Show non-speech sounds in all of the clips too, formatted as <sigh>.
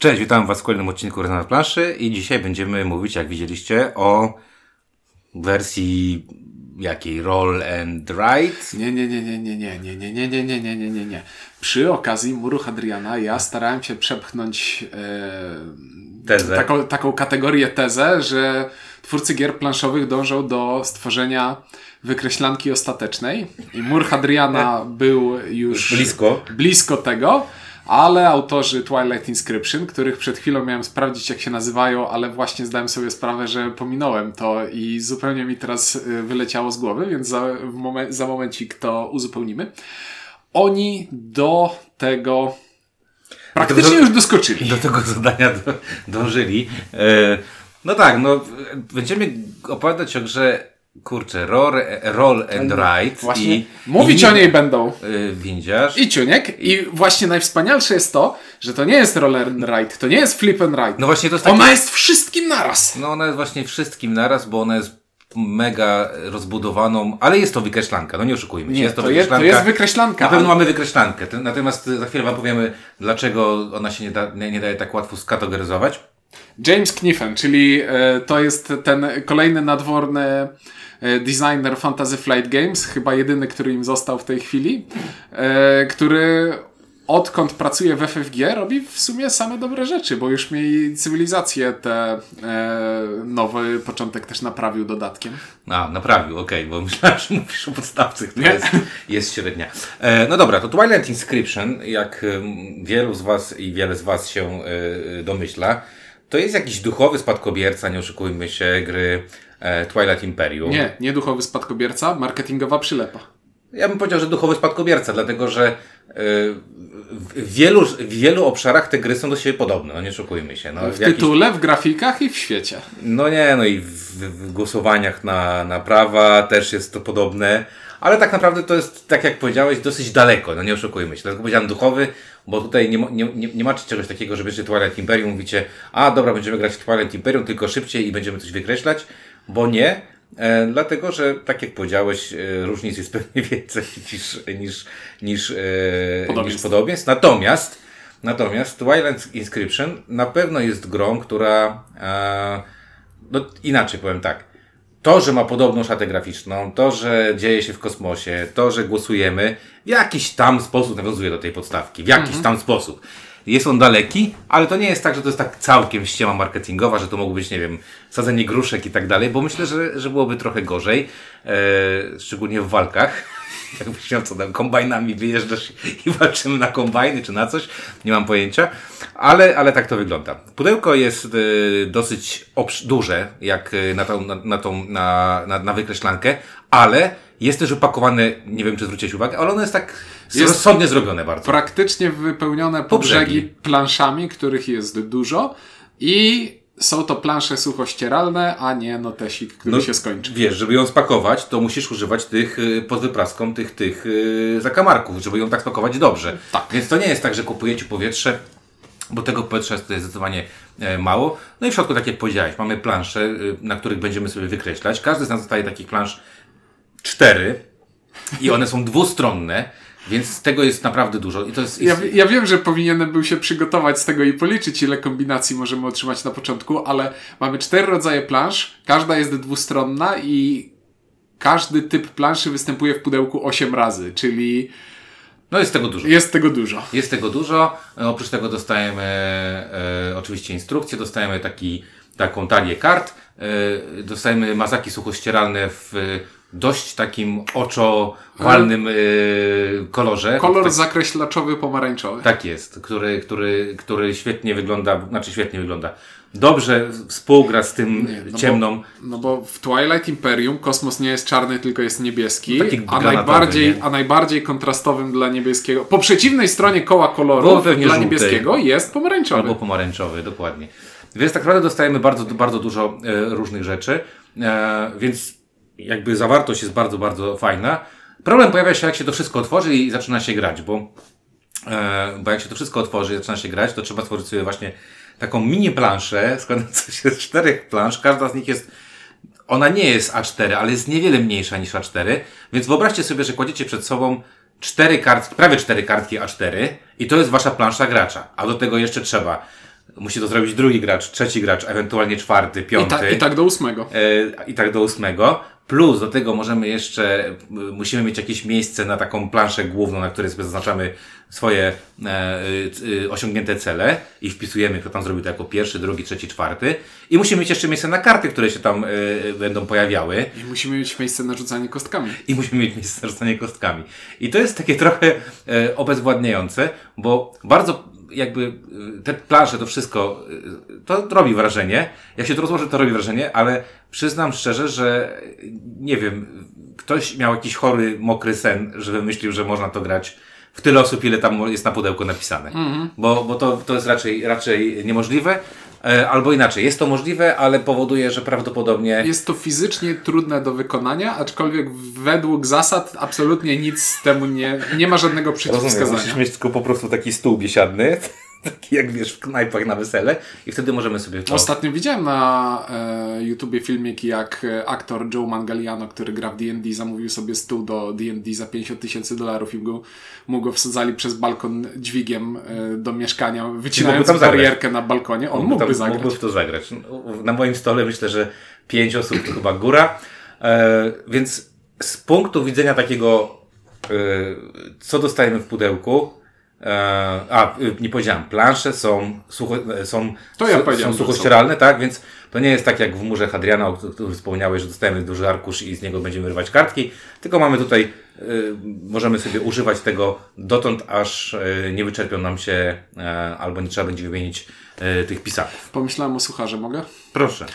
Cześć, witam Was w kolejnym odcinku Rezonans Planszy i dzisiaj będziemy mówić, jak widzieliście, o wersji jakiej? Roll and Ride? Nie, nie, nie, nie, nie, nie, nie, nie, nie, nie, nie, nie, nie, nie, nie. Przy okazji muru Hadriana ja starałem się przepchnąć e, Tezę. Taką, taką kategorię tezę, że twórcy gier planszowych dążą do stworzenia wykreślanki ostatecznej i mur Hadriana był już Blisko. blisko tego, ale autorzy Twilight Inscription, których przed chwilą miałem sprawdzić jak się nazywają, ale właśnie zdałem sobie sprawę, że pominąłem to i zupełnie mi teraz y, wyleciało z głowy, więc za, momen- za momencik to uzupełnimy. Oni do tego praktycznie tego- już doskoczyli. Do tego zadania do, dążyli. E, no tak, no będziemy opowiadać o grze, kurczę, Roll, roll and Ride Właśnie i mówić i, o niej będą y, Windziarz. i Ciuniek i właśnie najwspanialsze jest to, że to nie jest roller and ride, to nie jest flip and ride. No właśnie to jest takie... Ona jest wszystkim naraz. No ona jest właśnie wszystkim naraz, bo ona jest mega rozbudowaną, ale jest to wykreślanka, no nie oszukujmy się. Nie, jest to, to, jest, to wykreślanka. jest wykreślanka. Na pewno mamy wykreślankę, natomiast za chwilę Wam powiemy, dlaczego ona się nie, da, nie, nie daje tak łatwo skategoryzować. James Kniffen, czyli e, to jest ten kolejny nadworny e, designer Fantasy Flight Games, chyba jedyny, który im został w tej chwili, e, który odkąd pracuje w FFG robi w sumie same dobre rzeczy, bo już mi cywilizację te nowy początek też naprawił dodatkiem. A, naprawił, okej, bo myślałem, że mówisz o podstawce, która jest, jest średnia. No dobra, to Twilight Inscription, jak wielu z Was i wiele z Was się domyśla, to jest jakiś duchowy spadkobierca, nie oszukujmy się, gry e, Twilight Imperium. Nie, nie duchowy spadkobierca, marketingowa przylepa. Ja bym powiedział, że duchowy spadkobierca, dlatego że y, w wielu, w wielu obszarach te gry są do siebie podobne, no nie oszukujmy się. No, W jakiś- tytule, w grafikach i w świecie. no nie, no i w, w głosowaniach na, na prawa też jest to podobne, ale tak naprawdę to jest, tak jak powiedziałeś, dosyć daleko, no nie oszukujmy się. Dlatego powiedziałem duchowy, bo tutaj nie, nie, nie, nie macie czegoś takiego, że bierzecie Twilight Imperium, mówicie, a dobra, będziemy grać w Twilight Imperium, tylko szybciej i będziemy coś wykreślać, bo nie. E, dlatego, że tak jak powiedziałeś, e, różnic jest <laughs> pewnie więcej niż, niż, niż, e, Podobieństw. niż podobieństw. Natomiast, natomiast Twilight Inscription na pewno jest grą, która e, no inaczej powiem tak. To, że ma podobną szatę graficzną, to, że dzieje się w kosmosie, to, że głosujemy, w jakiś tam sposób nawiązuje do tej podstawki. W jakiś tam sposób. Jest on daleki, ale to nie jest tak, że to jest tak całkiem ściema marketingowa, że to mogło być, nie wiem, sadzenie gruszek i tak dalej, bo myślę, że, że byłoby trochę gorzej, e, szczególnie w walkach. <laughs> Jakbyś miał co tam, kombajnami wyjeżdżasz i walczymy na kombajny czy na coś, nie mam pojęcia, ale, ale tak to wygląda. Pudełko jest e, dosyć obsz- duże, jak e, na tą, na, na, tą na, na, na wykreślankę, ale jest też opakowane, nie wiem czy zwróciłeś uwagę, ale ono jest tak Jest- rozsądnie zrobione bardzo. praktycznie wypełnione po brzegi planszami, których jest dużo i są to plansze suchościeralne, a nie notesik, który No, się skończy. Wiesz, żeby ją spakować, to musisz używać tych y, pod wypraską tych, tych y, zakamarków, żeby ją tak spakować dobrze. Tak. Więc to nie jest tak, że kupujecie powietrze, bo tego powietrza jest tutaj zdecydowanie e, mało. No i w środku, tak jak powiedziałeś, mamy plansze, y, na których będziemy sobie wykreślać. Każdy z nas dostaje takich plansz cztery i one są dwustronne, więc tego jest naprawdę dużo. I to jest, Ja, ja wiem, że powinienem był się przygotować z tego i policzyć, ile kombinacji możemy otrzymać na początku, ale mamy cztery rodzaje plansz, każda jest dwustronna i każdy typ planszy występuje w pudełku 8 razy, czyli no jest tego dużo. jest tego dużo. Jest tego dużo. E, Oprócz tego dostajemy e, oczywiście instrukcje, dostajemy taki, taką talię kart, e, dostajemy mazaki suchościeralne w dość takim oczowalnym e, kolorze. Kolor tak, zakreślaczowy pomarańczowy. tak jest, który, który, który świetnie wygląda, znaczy świetnie wygląda. Dobrze współgra z tym no bo- ciemną. No bo w Twilight Imperium kosmos nie jest czarny, tylko jest niebieski, Taki a najbardziej, nie? a najbardziej kontrastowym dla niebieskiego, po przeciwnej stronie koła pewnie dla żółty. niebieskiego jest pomarańczowy. Albo pomarańczowy, dokładnie. Więc tak naprawdę dostajemy bardzo, bardzo dużo e, różnych rzeczy, e, więc jakby zawartość jest bardzo, bardzo fajna. Problem pojawia się, jak się to wszystko otworzy i zaczyna się grać, bo, e, bo jak się to wszystko otworzy i zaczyna się grać, to trzeba stworzyć sobie właśnie taką mini planszę składającą się z czterech plansz. Każda z nich jest ona nie jest A4, ale jest niewiele mniejsza niż A4, więc wyobraźcie sobie, że kładziecie przed sobą cztery kartki, prawie cztery kartki A4 i to jest wasza plansza gracza, a do tego jeszcze trzeba musi to zrobić drugi gracz, trzeci gracz, ewentualnie czwarty, I, piąty. ta, I tak do ósmego. E, I tak do ósmego. Plus do tego możemy jeszcze, y, musimy mieć jakieś miejsce na taką planszę główną, na której sobie zaznaczamy swoje e, y, osiągnięte cele i wpisujemy, kto tam zrobił to jako pierwszy, drugi, trzeci, czwarty. I musimy mieć jeszcze miejsce na karty, które się tam y, będą pojawiały. I musimy mieć miejsce na rzucanie kostkami. I musimy mieć miejsce na rzucanie kostkami. I to jest takie trochę e, obezwładniające, bo bardzo jakby e, te plansze, to wszystko, e, to robi wrażenie. Jak się to rozłoży, to robi wrażenie, ale przyznam szczerze, że nie wiem, ktoś miał jakiś chory, mokry sen, że wymyślił, że można to grać w tyle osób, ile tam jest na pudełku napisane. Bo, bo to, to jest raczej, raczej niemożliwe. E, Albo inaczej, jest to możliwe, ale powoduje, że prawdopodobnie Jest to fizycznie trudne do wykonania, aczkolwiek według zasad absolutnie nic temu nie, nie ma żadnego Rozumiem, przeciwwskazania. musisz mieć tylko po prostu taki stół biesiadny, taki jak wiesz w knajpach na wesele i wtedy możemy sobie to... Ostatnio widziałem na e, YouTubie filmik, jak e, aktor Joe Mangaliano, który gra w D&D, zamówił sobie stół do D&D za 50 tysięcy dolarów i go, mu go wsadzali przez balkon dźwigiem e, do mieszkania, wycinając barierkę na balkonie. On mógłby tam, zagrać. Mógłby w to zagrać. Na moim stole myślę, że pięć osób to chyba góra. E, więc z punktu widzenia takiego, e, co dostajemy w pudełku, a, y, nie powiedziałem, plansze są, sucho, e, są, To ja są, suchościeralne, tak? Więc to nie jest tak jak w murze Hadriana, o którym wspomniałeś, że dostajemy duży arkusz i z niego będziemy rywać kartki, tylko mamy tutaj, y, możemy sobie używać tego dotąd, aż y, nie wyczerpią nam się, e, albo nie trzeba będzie wymienić y, tych pisaków. Pomyślałem o sucharze, mogę? Proszę.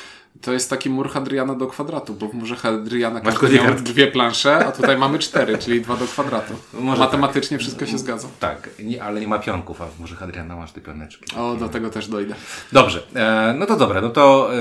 To jest taki mur Hadriana do kwadratu, bo w murze Hadriana każdy miał dwie plansze, a tutaj mamy cztery, czyli dwa do kwadratu. Może Matematycznie wszystko się zgadza. Tak, nie, ale nie ma pionków, a może Hadriana masz te pioneczki. O, do tego też dojdę. Dobrze, e, no to dobra, no to e,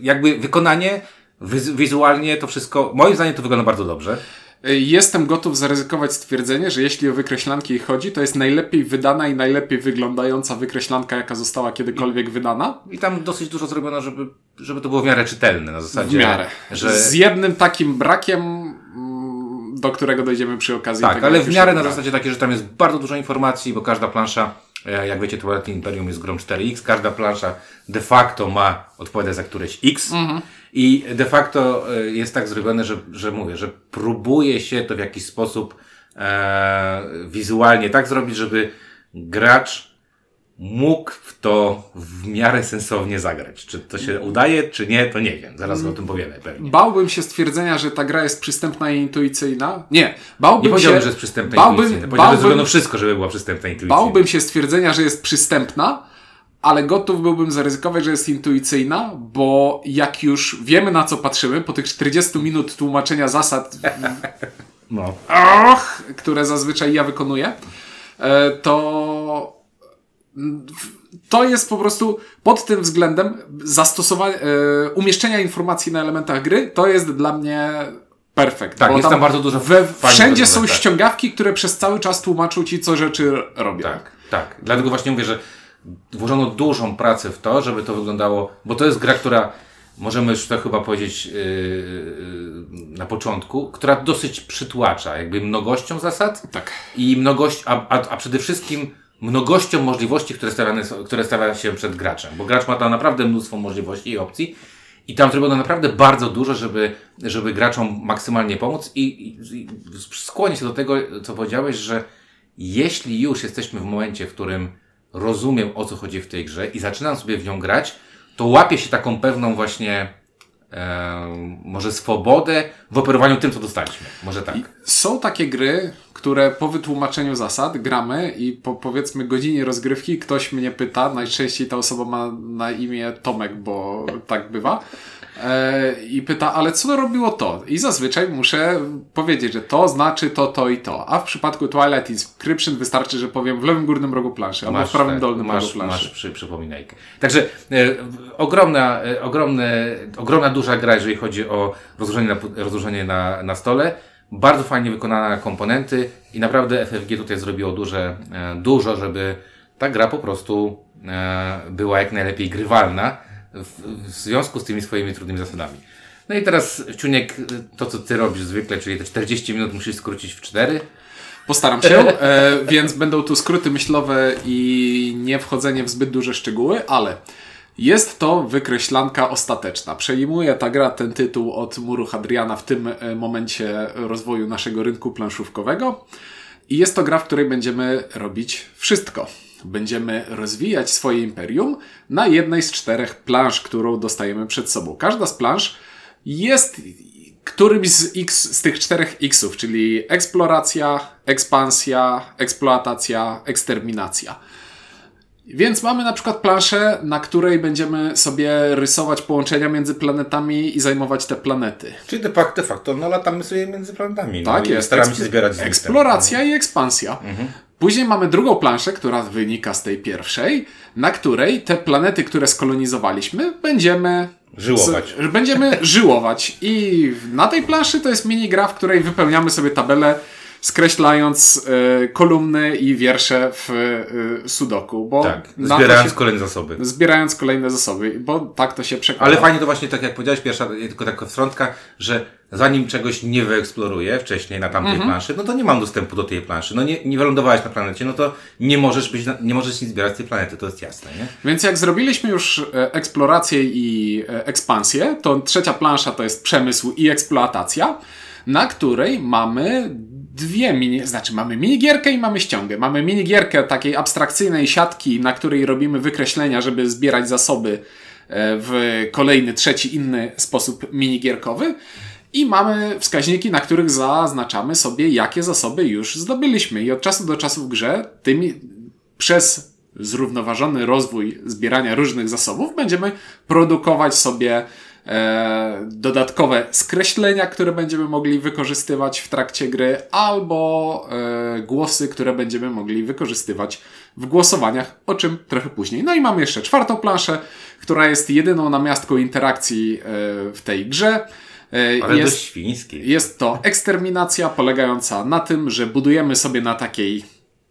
jakby wykonanie, wiz- wizualnie to wszystko, moim zdaniem to wygląda bardzo dobrze. Jestem gotów zaryzykować stwierdzenie, że jeśli o wykreślanki chodzi, to jest najlepiej wydana i najlepiej wyglądająca wykreślanka, jaka została kiedykolwiek wydana. I tam dosyć dużo zrobiono, żeby, żeby to było w miarę czytelne na W zasadzie. miarę. Że, Z jednym takim brakiem, mm, do którego dojdziemy przy okazji tak, tego. ale w miarę na zasadzie takiej, że tam jest bardzo dużo informacji, bo każda plansza, jak wiecie, Twilight Imperium jest grą 4X, każda plansza de facto ma odpowiadać za któreś X. I de facto e, jest tak zrobione, że, że mówię, że próbuje się to w jakiś sposób e, wizualnie tak zrobić, żeby gracz mógł w to w miarę sensownie zagrać. Czy to się udaje, czy nie, to nie wiem. Zaraz o tym powiemy pewnie. Bałbym się stwierdzenia, że ta gra jest przystępna i intuicyjna. Nie, bałbym Nie powiedziałem, się, że jest przystępna bałbym, intuicyjna. Że bałbym, zrobiono wszystko, żeby była przystępna intuicyjna. bałbym się stwierdzenia, że jest przystępna, ale gotów byłbym zaryzykować, że jest intuicyjna, bo jak już wiemy na co patrzymy, po tych 40 minut tłumaczenia zasad <laughs> No. och, które zazwyczaj ja wykonuję, e, to to jest po prostu pod tym względem zastosowanie, e, umieszczenia informacji na elementach gry, to jest dla mnie perfekt. Tak, jest tam bardzo dużo we, Wszędzie są tak. ściągawki, które przez cały czas tłumaczą ci, co rzeczy robią. Tak, tak. Dlatego właśnie mówię, że włożono dużą pracę w to, żeby to wyglądało, bo to jest gra, która możemy już to chyba powiedzieć yy, yy, na początku, która dosyć przytłacza, jakby mnogością zasad Tak. i mnogość, a, a, a przede wszystkim mnogością możliwości, które, stawiane, są- które stawia się przed graczem, bo gracz ma tam naprawdę mnóstwo możliwości i opcji i tam zrobiono naprawdę bardzo dużo, żeby, żeby graczom maksymalnie pomóc i, i, i się do tego, co powiedziałeś, że jeśli już jesteśmy w momencie, w którym rozumiem o co chodzi w tej grze i zaczynam sobie w nią grać, to łapię się taką pewną właśnie e, może swobodę w operowaniu tym, co dostaliśmy. Może tak. Są takie gry, które po wytłumaczeniu zasad gramy i po powiedzmy godzinie rozgrywki ktoś mnie pyta, najczęściej ta osoba ma na imię Tomek, bo tak bywa, i pyta, ale co robiło to? I zazwyczaj muszę powiedzieć, że to znaczy to, to i to. A w przypadku Twilight Inscription wystarczy, że powiem w lewym górnym rogu planszy albo w prawym tak, dolnym rogu masz, planszy. masz przy, przypominajkę. Także e, ogromna, e, ogromne, ogromna duża gra, jeżeli chodzi o rozłożenie na, rozłożenie na, na stole. Bardzo fajnie wykonane komponenty i naprawdę FFG tutaj zrobiło duże, e, dużo, żeby ta gra po prostu e, była jak najlepiej grywalna w, w związku z tymi swoimi trudnymi zasadami. No i teraz, Ciuniek, to co ty robisz zwykle, czyli te 40 minut musisz skrócić w 4. Postaram się, e, więc będą tu skróty myślowe i nie wchodzenie w zbyt duże szczegóły, ale jest to wykreślanka ostateczna. Przejmuje ta gra ten tytuł od Muru Hadriana w tym e, momencie rozwoju naszego rynku planszówkowego. I jest to gra, w której będziemy robić wszystko. Będziemy rozwijać swoje imperium na jednej z czterech plansz, którą dostajemy przed sobą. Każda z plansz jest którymś z, X, z tych czterech Xów, czyli eksploracja, ekspansja, eksploatacja, eksterminacja. Więc mamy na przykład planszę, na której będziemy sobie rysować połączenia między planetami i zajmować te planety. Czyli de facto, de facto no latamy sobie między planetami. Tak no, jest. Staramy się zbierać z Eksploracja i ekspansja. Mhm. Później mamy drugą planszę, która wynika z tej pierwszej, na której te planety, które skolonizowaliśmy, będziemy Żyłować. z- będziemy <laughs> żyłować. I na tej planszy to jest minigra, w której wypełniamy sobie tabelę, skreślając e, kolumny i wiersze w e, sudoku. Bo Tak, zbierając się, kolejne zasoby. zbierając kolejne zasoby, bo tak to się przekłada. Ale fajnie to właśnie, tak jak powiedziałeś, pierwsza, tylko taka wstrątka, że zanim czegoś nie wyeksploruję wcześniej na tamtej Mhm. planszy, no to nie mam dostępu do tej planszy. No nie, nie wylądowałeś na planecie, no to nie możesz być, na, nie możesz nic zbierać z tej planety, to jest jasne, nie? Więc jak zrobiliśmy już e, eksplorację i ekspansję, to trzecia plansza to jest przemysł i eksploatacja, na której mamy dwie mini, znaczy mamy minigierkę i mamy ściągę. Mamy minigierkę takiej abstrakcyjnej siatki, na której robimy wykreślenia, żeby zbierać zasoby e, w kolejny, trzeci, inny sposób minigierkowy. I mamy wskaźniki, na których zaznaczamy sobie, jakie zasoby już zdobyliśmy. I od czasu do czasu w grze tymi, przez zrównoważony rozwój zbierania różnych zasobów będziemy produkować sobie e, dodatkowe skreślenia, które będziemy mogli wykorzystywać w trakcie gry, albo e, głosy, które będziemy mogli wykorzystywać w głosowaniach, o czym trochę później. No i mamy jeszcze czwartą planszę, która jest jedyną namiastką interakcji e, w tej grze. E, Ale jest, dość świński. jest to eksterminacja polegająca na tym, że budujemy sobie na takiej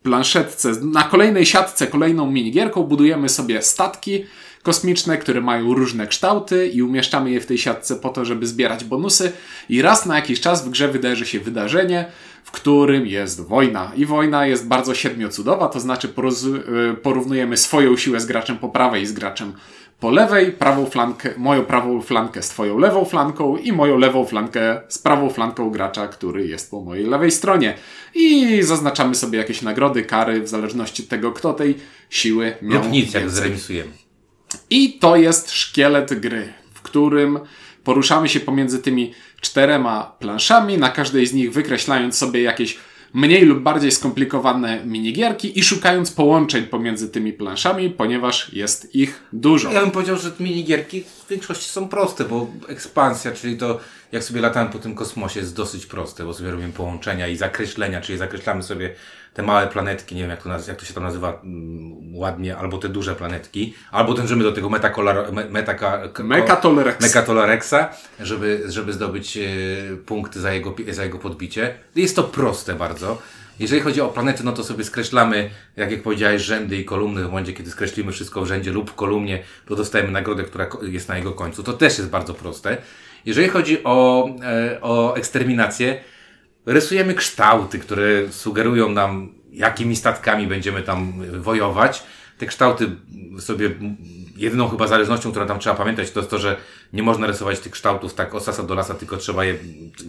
planszetce, na kolejnej siatce, kolejną minigierką budujemy sobie statki kosmiczne, które mają różne kształty i umieszczamy je w tej siatce po to, żeby zbierać bonusy i raz na jakiś czas w grze wydarzy się wydarzenie, w którym jest wojna. I wojna jest bardzo siedmiocudowa, to znaczy y, porównujemy swoją siłę z graczem po prawej i z graczem po lewej, prawą flankę, moją prawą flankę z twoją lewą flanką i moją lewą flankę z prawą flanką gracza, który jest po mojej lewej stronie. I zaznaczamy sobie jakieś nagrody, kary, w zależności od tego, kto tej siły miał Lub nic, jak więcej. zremisujemy. I to jest szkielet gry, w którym poruszamy się pomiędzy tymi czterema planszami, na każdej z nich wykreślając sobie jakieś mniej lub bardziej skomplikowane minigierki i szukając połączeń pomiędzy tymi planszami, ponieważ jest ich dużo. Ja bym powiedział, że minigierki w większości są proste, bo ekspansja, czyli to jak sobie latamy po tym kosmosie jest dosyć proste, bo sobie robimy połączenia i zakreślenia, czyli zakreślamy sobie te małe planetki, nie wiem jak to, jak to się tam nazywa mm, ładnie, albo te duże planetki, albo dążymy do tego metakolor, me, metaka, ko- Mekatolerex. Mekatolorexa, żeby, żeby zdobyć e, punkty za jego, za jego podbicie. Jest to proste bardzo. Jeżeli chodzi o planety, no to sobie skreślamy, jak jak powiedziałeś, rzędy i kolumny. W momencie, kiedy skreślimy wszystko w rzędzie lub w kolumnie, to dostajemy nagrodę, która jest na jego końcu. To też jest bardzo proste. Jeżeli chodzi o, e, o eksterminację, rysujemy kształty, które sugerują nam, jakimi statkami będziemy tam wojować. Te kształty sobie, jedyną chyba zależnością, którą tam trzeba pamiętać, to jest to, że nie można rysować tych kształtów tak od sasa do lasa, tylko trzeba je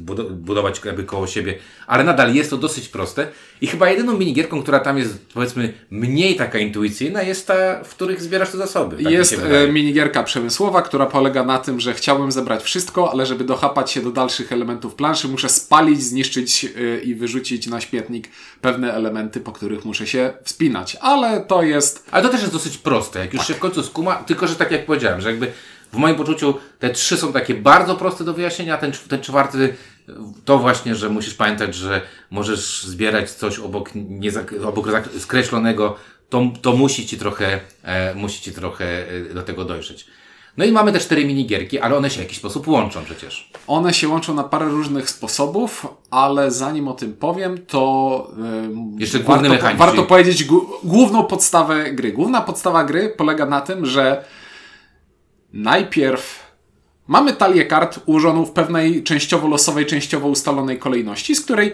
budo- budować jakby koło siebie. Ale nadal jest to dosyć proste. I chyba jedyną minigierką, która tam jest, powiedzmy, mniej taka intuicyjna, jest ta, w których zbierasz te zasoby. Tak Jest e, minigierka przemysłowa, która polega na tym, że chciałbym zebrać wszystko, ale żeby dochapać się do dalszych elementów planszy, muszę spalić, zniszczyć e, i wyrzucić na śmietnik pewne elementy, po których muszę się wspinać. Ale to jest Ale to też jest dosyć proste, jak już Tak. się w końcu skuma, tylko że tak jak powiedziałem, że jakby w moim poczuciu te trzy są takie bardzo proste do wyjaśnienia, ten, ten czwarty to właśnie, że musisz pamiętać, że możesz zbierać coś obok, nie, obok skreślonego, to, to musi ci trochę, e, musi ci trochę e, do tego dojrzeć. No i mamy te cztery minigierki, ale one się w jakiś sposób łączą przecież. One się łączą na parę różnych sposobów, ale zanim o tym powiem, to ym, Jeszcze główny warto, mechanizm, warto powiedzieć główną podstawę gry. Główna podstawa gry polega na tym, że najpierw mamy talię kart ułożoną w pewnej częściowo losowej, częściowo ustalonej kolejności, z której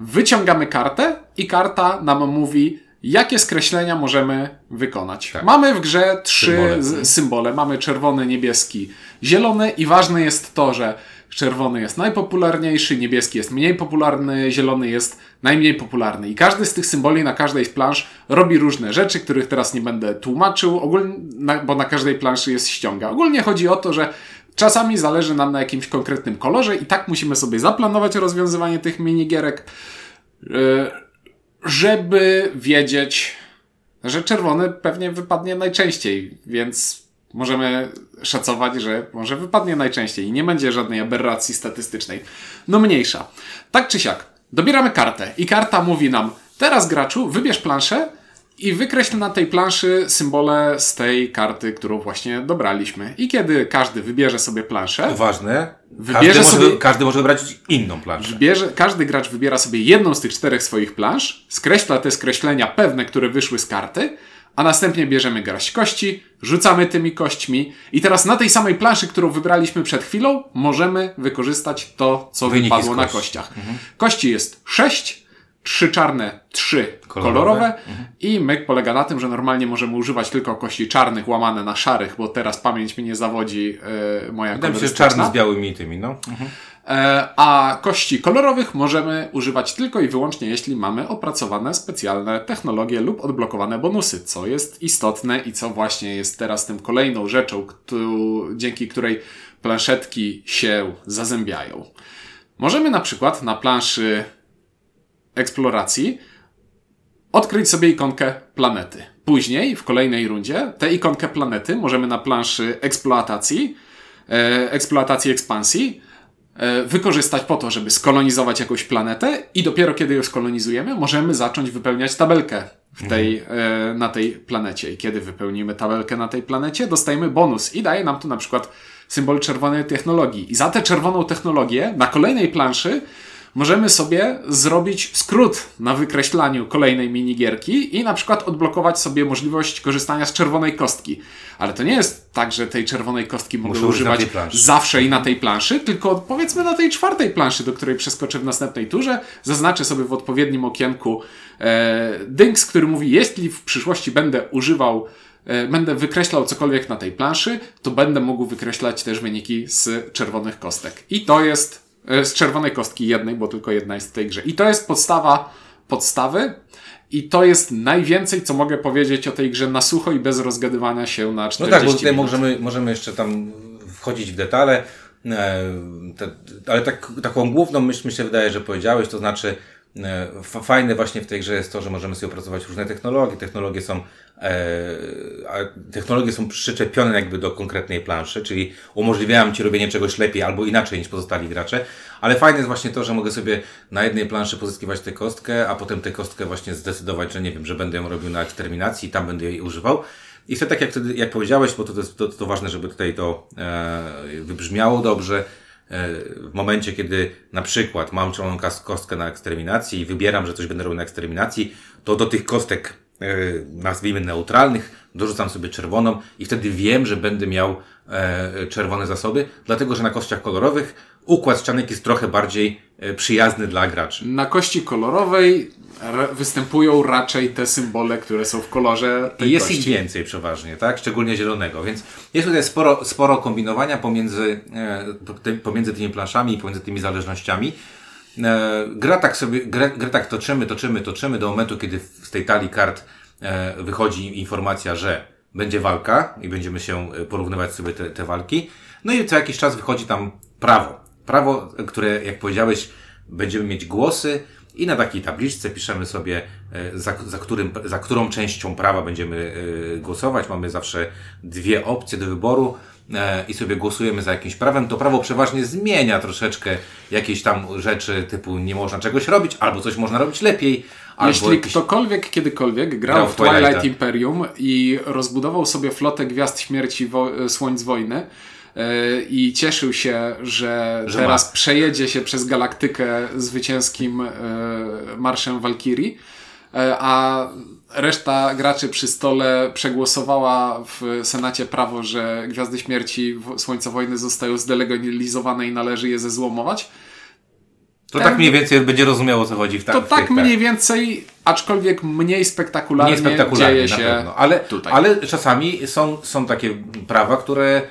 wyciągamy kartę i karta nam mówi, jakie skreślenia możemy wykonać. Tak. Mamy w grze trzy symbole. symbole. Mamy czerwony, niebieski, zielony i ważne jest to, że czerwony jest najpopularniejszy, niebieski jest mniej popularny, zielony jest najmniej popularny. I każdy z tych symboli na każdej z plansz robi różne rzeczy, których teraz nie będę tłumaczył, ogólnie, bo na każdej planszy jest ściąga. Ogólnie chodzi o to, że czasami zależy nam na jakimś konkretnym kolorze i tak musimy sobie zaplanować rozwiązywanie tych minigierek, e, żeby wiedzieć, że czerwony pewnie wypadnie najczęściej, więc możemy szacować, że może wypadnie najczęściej i nie będzie żadnej aberracji statystycznej. No mniejsza. Tak czy siak, dobieramy kartę i karta mówi nam, teraz graczu, wybierz planszę i wykreśl na tej planszy symbole z tej karty, którą właśnie dobraliśmy. I kiedy każdy wybierze sobie planszę. Ważne. Wybierze każdy, sobie, może, każdy może wybrać inną planszę. Wybierze, każdy gracz wybiera sobie jedną z tych czterech swoich plansz, skreśla te skreślenia pewne, które wyszły z karty a następnie bierzemy garść kości, rzucamy tymi kośćmi i teraz na tej samej planszy, którą wybraliśmy przed chwilą, możemy wykorzystać to, co Wyniki wypadło na kościach. Mhm. Kości jest sześć, trzy czarne, trzy kolorowe, kolorowe mhm. i myk polega na tym, że normalnie możemy używać tylko kości czarnych łamane na szarych, bo teraz pamięć mi nie zawodzi yy, moja Wydaje mi się, czarny z białymi tymi, no. Mhm. E, a kości kolorowych możemy używać tylko i wyłącznie, jeśli mamy opracowane specjalne technologie lub odblokowane bonusy, co jest istotne i co właśnie jest teraz tym kolejną rzeczą, dzięki której planszetki się zazębiają. Możemy na przykład na planszy eksploracji odkryć sobie ikonkę planety. Później, w kolejnej rundzie, tę ikonkę planety możemy na planszy eksploatacji, e, eksploatacji ekspansji E, wykorzystać po to, żeby skolonizować jakąś planetę i dopiero kiedy ją skolonizujemy, możemy zacząć wypełniać tabelkę w tej, mhm. na tej planecie. I kiedy wypełnimy tabelkę na tej planecie, dostajemy bonus i daje nam tu na przykład symbol czerwonej technologii. I za tę czerwoną technologię na kolejnej planszy możemy sobie zrobić skrót na wykreślaniu kolejnej minigierki i na przykład odblokować sobie możliwość korzystania z czerwonej kostki. Ale to nie jest tak, że tej czerwonej kostki mogę Muszę używać zawsze i na tej planszy, tylko powiedzmy na tej czwartej planszy, do której przeskoczę w następnej turze, zaznaczę sobie w odpowiednim okienku e, dynks, który mówi, jeśli w przyszłości będę używał e, będę wykreślał cokolwiek na tej planszy, to będę mógł wykreślać też wyniki z czerwonych kostek. I to jest z czerwonej kostki jednej, bo tylko jedna jest w tej grze. I to jest podstawa podstawy. I to jest najwięcej, co mogę powiedzieć o tej grze na sucho i bez rozgadywania się na 40 No tak, bo tutaj minut. możemy, możemy jeszcze tam wchodzić w detale, e, ale tak, taką główną myśl mi się wydaje, że powiedziałeś, to znaczy e, fajne właśnie w tej grze jest to, że możemy sobie opracować różne technologie. Technologie są E, technologie są przyczepione jakby do konkretnej planszy, czyli umożliwiają Ci robienie czegoś lepiej albo inaczej niż pozostali gracze, ale fajne jest właśnie to, że mogę sobie na jednej planszy pozyskiwać tę kostkę, a potem tę kostkę właśnie zdecydować, że nie wiem, że będę ją robił na eksterminacji i tam będę jej używał. I wtedy, tak jak, wtedy, jak powiedziałeś, bo to, to, to, to ważne, żeby tutaj to e, wybrzmiało dobrze, e, w momencie, kiedy na przykład mam czerwoną kostkę na eksterminacji i wybieram, że coś będę robił na eksterminacji, to do tych kostek E, nazwijmy neutralnych, dorzucam sobie czerwoną i wtedy wiem, że będę miał e, czerwone zasoby, dlatego że na kościach kolorowych układ ścianek jest trochę bardziej e, przyjazny dla graczy. Na kości kolorowej występują raczej te symbole, które są w kolorze I jest kości. ich więcej przeważnie, tak? Szczególnie zielonego, więc jest tutaj sporo, sporo kombinowania pomiędzy, pomiędzy tymi planszami i pomiędzy tymi zależnościami. E, gra tak sobie, grę, grę tak toczymy, toczymy, toczymy do momentu, kiedy z tej talii kart e, wychodzi informacja, że będzie walka i będziemy się e, porównywać sobie te, te walki. No i co jakiś czas wychodzi tam prawo. Prawo, które, jak powiedziałeś, będziemy mieć głosy i na takiej tabliczce piszemy sobie, za, za, którym, za którą częścią prawa będziemy głosować. Mamy zawsze dwie opcje do wyboru. E, i sobie głosujemy za jakimś prawem, to prawo przeważnie zmienia troszeczkę jakieś tam rzeczy typu nie można czegoś robić, albo coś można robić lepiej. Jeśli jakiś... ktokolwiek kiedykolwiek grał, grał w Twilight, Twilight Imperium i rozbudował sobie flotę Gwiazd Śmierci wo Słońc Wojny, e, i cieszył się, że, że teraz ma. przejedzie się przez galaktykę zwycięskim e, marszem Walkirii, a reszta graczy przy stole przegłosowała w Senacie prawo, że Gwiazdy Śmierci Słońca Wojny zostają zdelegalizowane i należy je zezłomować, To tak mniej więcej będzie rozumiało, o co chodzi w ta, To w tak mniej więcej, aczkolwiek mniej spektakularnie, Nie spektakularnie dzieje się pewno, ale, tutaj. ale czasami są, są takie prawa, które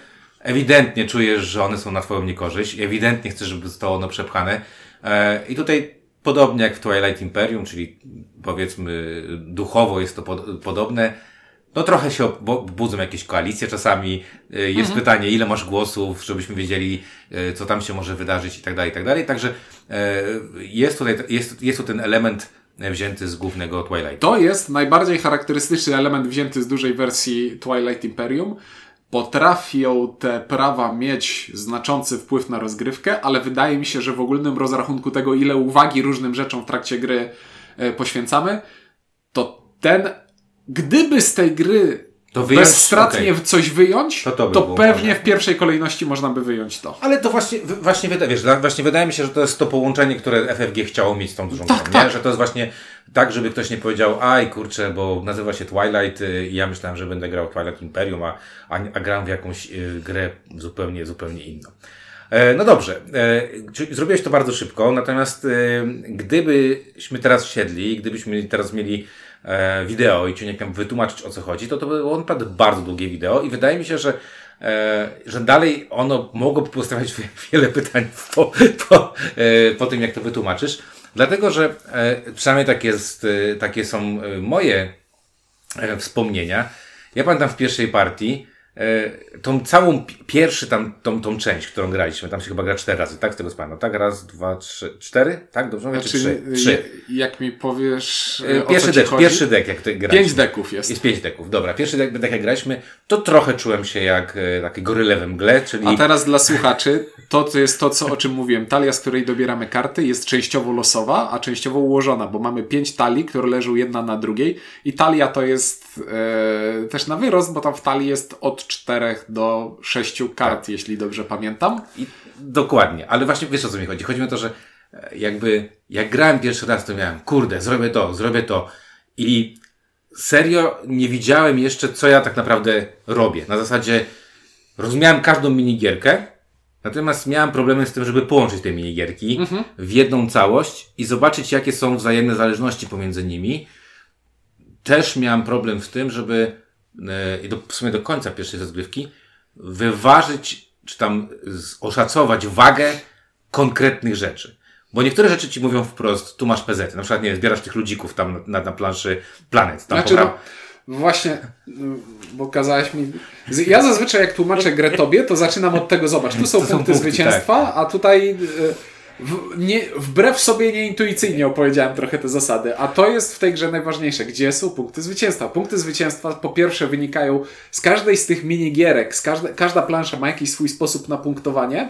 ewidentnie czujesz, że one są na twoją niekorzyść, ewidentnie chcesz, żeby zostało ono przepchane e, i tutaj podobnie jak w Twilight Imperium, czyli powiedzmy duchowo jest to pod, podobne, no trochę się budzą jakieś koalicje czasami, e, jest Mhm. pytanie ile masz głosów, żebyśmy wiedzieli e, co tam się może wydarzyć i tak dalej, i tak dalej, także jest tutaj, jest, jest tu ten element wzięty z głównego Twilight. To jest najbardziej charakterystyczny element wzięty z dużej wersji Twilight Imperium. Potrafią te prawa mieć znaczący wpływ na rozgrywkę, ale wydaje mi się, że w ogólnym rozrachunku tego, ile uwagi różnym rzeczom w trakcie gry e, poświęcamy, to ten, gdyby z tej gry To wyjąć- bezstratnie okej. coś wyjąć, To to, to by było pewnie w pierwszej kolejności można by wyjąć to. Ale to właśnie, właśnie, wiesz, właśnie wydaje mi się, że to jest to połączenie, które FFG chciało mieć z tą dużą Tak, grą, tak. nie? Że to jest właśnie tak, żeby ktoś nie powiedział, aj kurczę, bo nazywa się Twilight y, i ja myślałem, że będę grał Twilight Imperium, a, a, a gram w jakąś y, grę zupełnie, zupełnie inną. E, no dobrze, e, zrobiłeś to bardzo szybko, natomiast e, gdybyśmy teraz siedli, gdybyśmy teraz mieli e, wideo i Ciuniek miał wytłumaczyć o co chodzi, to to by było naprawdę bardzo długie wideo i wydaje mi się, że że dalej ono mogłoby postawiać wie- <laughs> wiele pytań po, po, po tym, jak to wytłumaczysz. Dlatego, że e, przynajmniej tak jest, e, takie są e, moje wspomnienia. Ja pamiętam w pierwszej partii tą całą pi- pierwszy tam, tą, tą część, którą graliśmy, tam się chyba gra cztery razy, tak? Z tego co pamiętam, tak? Raz, dwa, trzy, cztery? Tak? Dobrze mówię? Czy trzy? Znaczy, Trzy. je- jak mi powiesz, E, e, Pierwszy dek, chodzi? pierwszy dek, jak graliśmy. Pięć deków jest. Jest pięć deków, dobra. Pierwszy dek, dek jak graliśmy, to trochę czułem się jak e, taki goryle we mgle, czyli... A teraz dla słuchaczy, to, to jest to, co, o czym mówiłem. Talia, z której dobieramy karty, jest częściowo losowa, a częściowo ułożona, bo mamy pięć talii, które leżą jedna na drugiej. I talia to jest e, też na wyrost, bo tam w talii jest od czterech do sześciu kart, Tak. jeśli dobrze pamiętam. I, dokładnie, ale właśnie wiesz o co mi chodzi. Chodzi mi o to, że e, jakby jak grałem pierwszy raz, to miałem, kurde, zrobię to, zrobię to. I serio nie widziałem jeszcze, co ja tak naprawdę robię. Na zasadzie rozumiałem każdą minigierkę, natomiast miałem problemy z tym, żeby połączyć te minigierki w jedną całość i zobaczyć, jakie są wzajemne zależności pomiędzy nimi. Też miałem problem w tym, żeby i do, w sumie do końca pierwszej rozgrywki wyważyć, czy tam oszacować wagę konkretnych rzeczy. Bo niektóre rzeczy ci mówią wprost, tu masz PZ. Na przykład, nie zbierasz tych ludzików tam na, na planszy planet. Tam Znaczy, no, właśnie, bo kazałeś mi. Ja zazwyczaj, jak tłumaczę grę tobie, to zaczynam od tego, zobacz, tu są punkty punkty, zwycięstwa, a tutaj. y, W, nie, wbrew sobie nieintuicyjnie opowiedziałem trochę te zasady, a to jest w tej grze najważniejsze. Gdzie są punkty zwycięstwa? Punkty zwycięstwa po pierwsze wynikają z każdej z tych minigierek, z każde, każda plansza ma jakiś swój sposób na punktowanie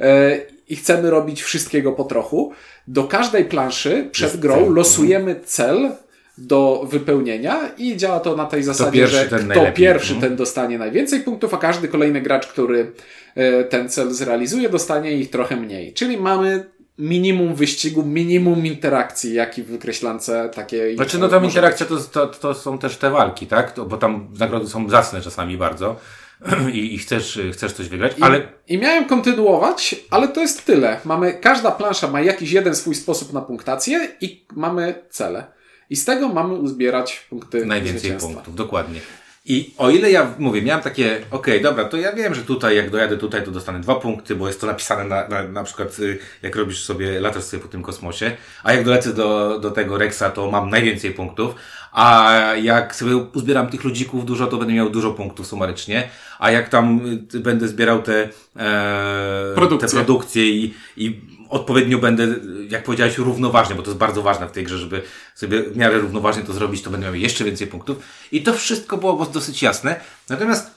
e, i chcemy robić wszystkiego po trochu. Do każdej planszy przed Jest grą cel. losujemy cel do wypełnienia i działa to na tej zasadzie, pierwszy, że ten kto pierwszy, Mhm. ten dostanie najwięcej punktów, a każdy kolejny gracz, który e, ten cel zrealizuje, dostanie ich trochę mniej. Czyli mamy minimum wyścigu, minimum interakcji, jaki w wykreślance takiej. Znaczy, no tam interakcja to, to, to są też te walki, tak? To, bo tam nagrody są zacne czasami bardzo <clears throat> i, i chcesz, chcesz coś wygrać, I, ale I miałem kontynuować, ale to jest tyle. Mamy, każda plansza ma jakiś jeden swój sposób na punktację i mamy cele. I z tego mamy uzbierać punkty najwięcej punktów, dokładnie. I o ile ja mówię, miałem takie, okej, dobra, to ja wiem, że tutaj, jak dojadę tutaj, to dostanę dwa punkty, bo jest to napisane na, na, na przykład, y, jak robisz sobie, latasz sobie po tym kosmosie, a jak dolecę do, do tego Rexa, to mam najwięcej punktów, a jak sobie uzbieram tych ludzików dużo, to będę miał dużo punktów sumarycznie, a jak tam y, będę zbierał te, e, Produkcje. te produkcje i, i odpowiednio będę, jak powiedziałeś, równoważnie, bo to jest bardzo ważne w tej grze, żeby sobie w miarę równoważnie to zrobić, to będę miał jeszcze więcej punktów. I to wszystko było dosyć jasne. Natomiast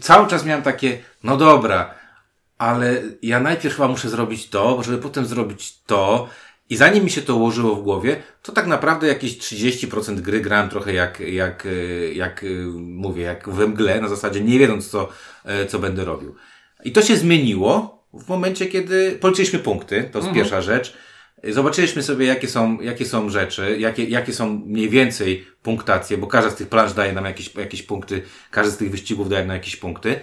cały czas miałem takie, no dobra, ale ja najpierw chyba muszę zrobić to, żeby potem zrobić to. I zanim mi się to ułożyło w głowie, to tak naprawdę jakieś 30% gry grałem trochę jak, jak, e, jak e, mówię, jak we mgle, na zasadzie nie wiedząc co, e, co będę robił. I to się zmieniło w momencie, kiedy policzyliśmy punkty, to jest pierwsza rzecz. Zobaczyliśmy sobie, jakie są, jakie są rzeczy, jakie, jakie są mniej więcej punktacje, bo każda z tych plansz daje nam jakieś, jakieś punkty, każdy z tych wyścigów daje nam jakieś punkty.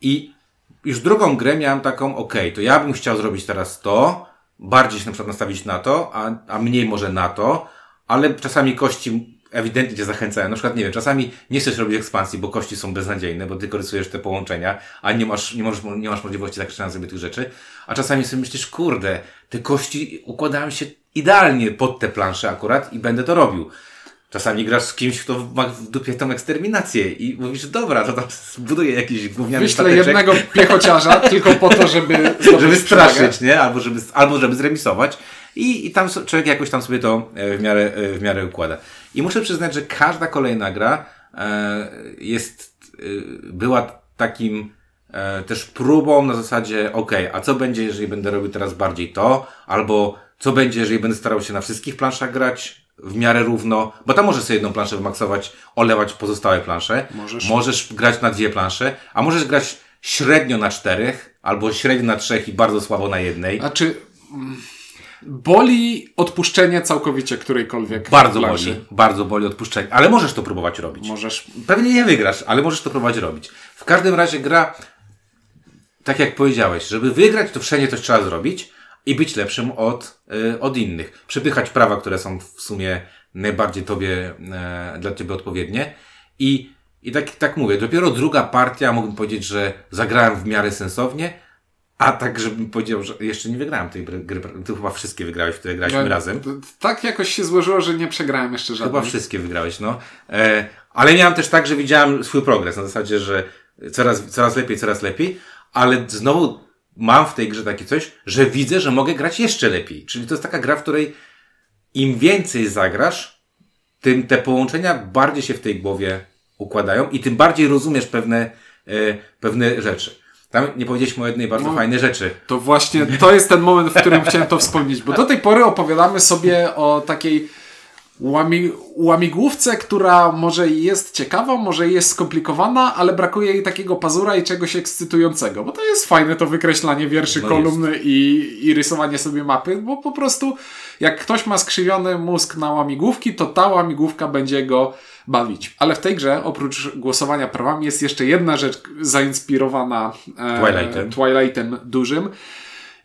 I już drugą grę miałem taką, ok, to ja bym chciał zrobić teraz to, bardziej się na przykład nastawić na to, a, a mniej może na to, ale czasami kości ewidentnie cię zachęcają. Na przykład, nie wiem, czasami nie chcesz robić ekspansji, bo kości są beznadziejne, bo tylko rysujesz te połączenia, a nie masz, nie możesz, nie masz możliwości zakreślenia sobie tych rzeczy. A czasami sobie myślisz, kurde, te kości układają się idealnie pod te plansze akurat i będę to robił. Czasami grasz z kimś, kto ma w dupie tą eksterminację i mówisz, dobra, to tam zbuduję jakiś gówniany Wyślę stateczek, jednego piechociarza <laughs> tylko po to, żeby żeby straszyć, nie? Albo żeby, albo żeby zremisować. I, I tam człowiek jakoś tam sobie to e, w miarę, e, w miarę układa. I muszę przyznać, że każda kolejna gra e, jest, e, była takim e, też próbą na zasadzie, ok, a co będzie, jeżeli będę robił teraz bardziej to, albo co będzie, jeżeli będę starał się na wszystkich planszach grać w miarę równo, bo tam możesz sobie jedną planszę wymaksować, olewać pozostałe plansze. Możesz. Możesz grać na dwie plansze, a możesz grać średnio na czterech, albo średnio na trzech i bardzo słabo na jednej. Znaczy, mm, boli odpuszczenie całkowicie którejkolwiek Bardzo planszy. boli, bardzo boli odpuszczenie, ale możesz to próbować robić. Możesz. Pewnie nie wygrasz, ale możesz to próbować robić. W każdym razie gra, tak jak powiedziałeś, żeby wygrać, to wszędzie coś trzeba zrobić i być lepszym od, y, od innych. Przepychać prawa, które są w sumie najbardziej tobie, e, dla ciebie odpowiednie. I, i tak, tak mówię, dopiero druga partia, mógłbym powiedzieć, że zagrałem w miarę sensownie, a tak, żebym powiedział, że jeszcze nie wygrałem tej gry, ty chyba wszystkie wygrałeś, które graliśmy Ja- razem. Tak jakoś się złożyło, że nie przegrałem jeszcze Chyba żadnej. wszystkie wygrałeś, no. E, ale miałem też tak, że widziałem swój progres, na zasadzie, że coraz, coraz lepiej, coraz lepiej, ale znowu mam w tej grze takie coś, że widzę, że mogę grać jeszcze lepiej. Czyli to jest taka gra, w której im więcej zagrasz, tym te połączenia bardziej się w tej głowie układają i tym bardziej rozumiesz pewne, e, pewne rzeczy. Tam nie powiedzieliśmy o jednej bardzo No. fajnej rzeczy. To właśnie to jest ten moment, w którym chciałem to wspomnieć, bo do tej pory opowiadamy sobie o takiej łami, łamigłówce, która może jest ciekawa, może jest skomplikowana, ale brakuje jej takiego pazura i czegoś ekscytującego, bo to jest fajne to wykreślanie wierszy, No kolumny i, i rysowanie sobie mapy, bo po prostu jak ktoś ma skrzywiony mózg na łamigłówki, to ta łamigłówka będzie go bawić. Ale w tej grze, oprócz głosowania prawami, jest jeszcze jedna rzecz zainspirowana e, Twilightem. Twilightem dużym.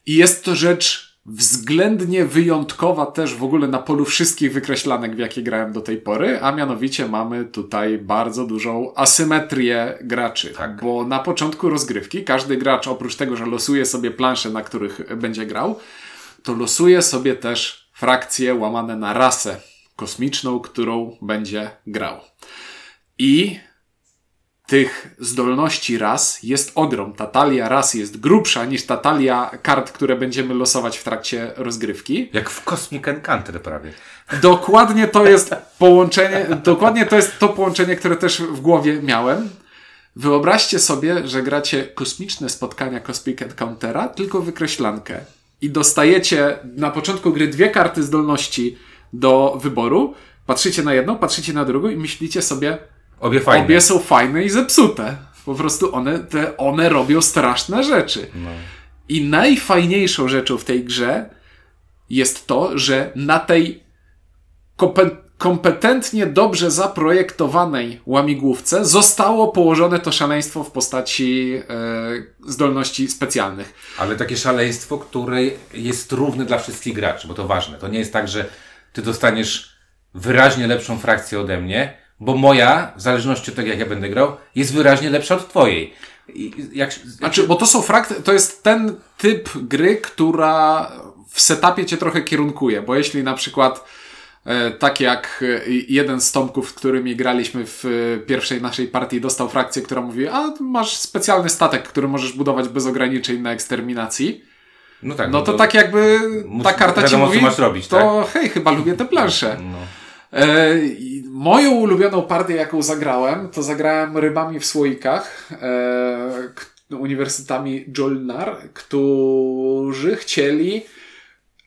I jest to rzecz względnie wyjątkowa też w ogóle na polu wszystkich wykreślanek, w jakie grałem do tej pory, a mianowicie mamy tutaj bardzo dużą asymetrię graczy. Tak. Bo na początku rozgrywki każdy gracz, oprócz tego, że losuje sobie plansze, na których będzie grał, to losuje sobie też frakcje łamane na rasę kosmiczną, którą będzie grał. I tych zdolności ras jest ogrom. Ta talia ras jest grubsza niż ta talia kart, które będziemy losować w trakcie rozgrywki. Jak w Cosmic Encounter prawie. Dokładnie to jest połączenie, dokładnie to jest to połączenie, które też w głowie miałem. Wyobraźcie sobie, że gracie kosmiczne spotkania Cosmic Encountera, tylko wykreślankę. I dostajecie na początku gry dwie karty zdolności do wyboru. Patrzycie na jedną, patrzycie na drugą i myślicie sobie, Obie fajne. Obie są fajne i zepsute. Po prostu one, te, one robią straszne rzeczy. No. I najfajniejszą rzeczą w tej grze jest to, że na tej kompe- kompetentnie, dobrze zaprojektowanej łamigłówce zostało położone to szaleństwo w postaci e, zdolności specjalnych. Ale takie szaleństwo, które jest równe dla wszystkich graczy, bo to ważne. To nie jest tak, że ty dostaniesz wyraźnie lepszą frakcję ode mnie, bo moja, w zależności od tego, jak ja będę grał, jest wyraźnie lepsza od twojej. I jak, Znaczy, bo to są frakty, to jest ten typ gry, która w setupie cię trochę kierunkuje, bo jeśli na przykład e, tak jak e, jeden z tomków, którymi graliśmy w e, pierwszej naszej partii, dostał frakcję, która mówi, a masz specjalny statek, który możesz budować bez ograniczeń na eksterminacji, no tak, no to tak jakby ta karta ci wiadomo, co mówi, masz robić, to hej, chyba lubię te plansze. No. E, moją ulubioną partię, jaką zagrałem, to zagrałem rybami w słoikach, e, uniwersytetami Jolnar, którzy chcieli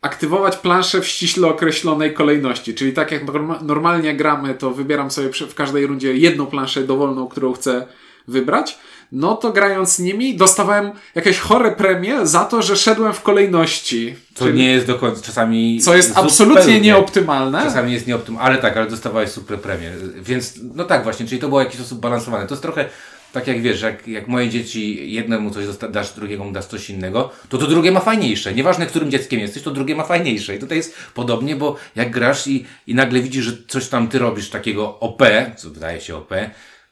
aktywować planszę w ściśle określonej kolejności. Czyli tak jak norma- normalnie gramy, to wybieram sobie w każdej rundzie jedną planszę dowolną, którą chcę wybrać. No to grając z nimi dostawałem jakieś chore premie za to, że szedłem w kolejności. To Czyli- nie jest do końca, czasami... co jest zupełnie. absolutnie nieoptymalne. Czasami jest nieoptymalne, ale tak, ale dostawałeś super premię. Więc, no tak właśnie, czyli to było w jakiś sposób balansowane. To jest trochę tak jak wiesz, jak, jak moje dzieci jednemu coś dasz, drugiemu dasz coś innego, to to drugie ma fajniejsze. Nieważne, którym dzieckiem jesteś, to drugie ma fajniejsze. I tutaj jest podobnie, bo jak grasz i, i nagle widzisz, że coś tam ty robisz takiego OP, co wydaje się OP,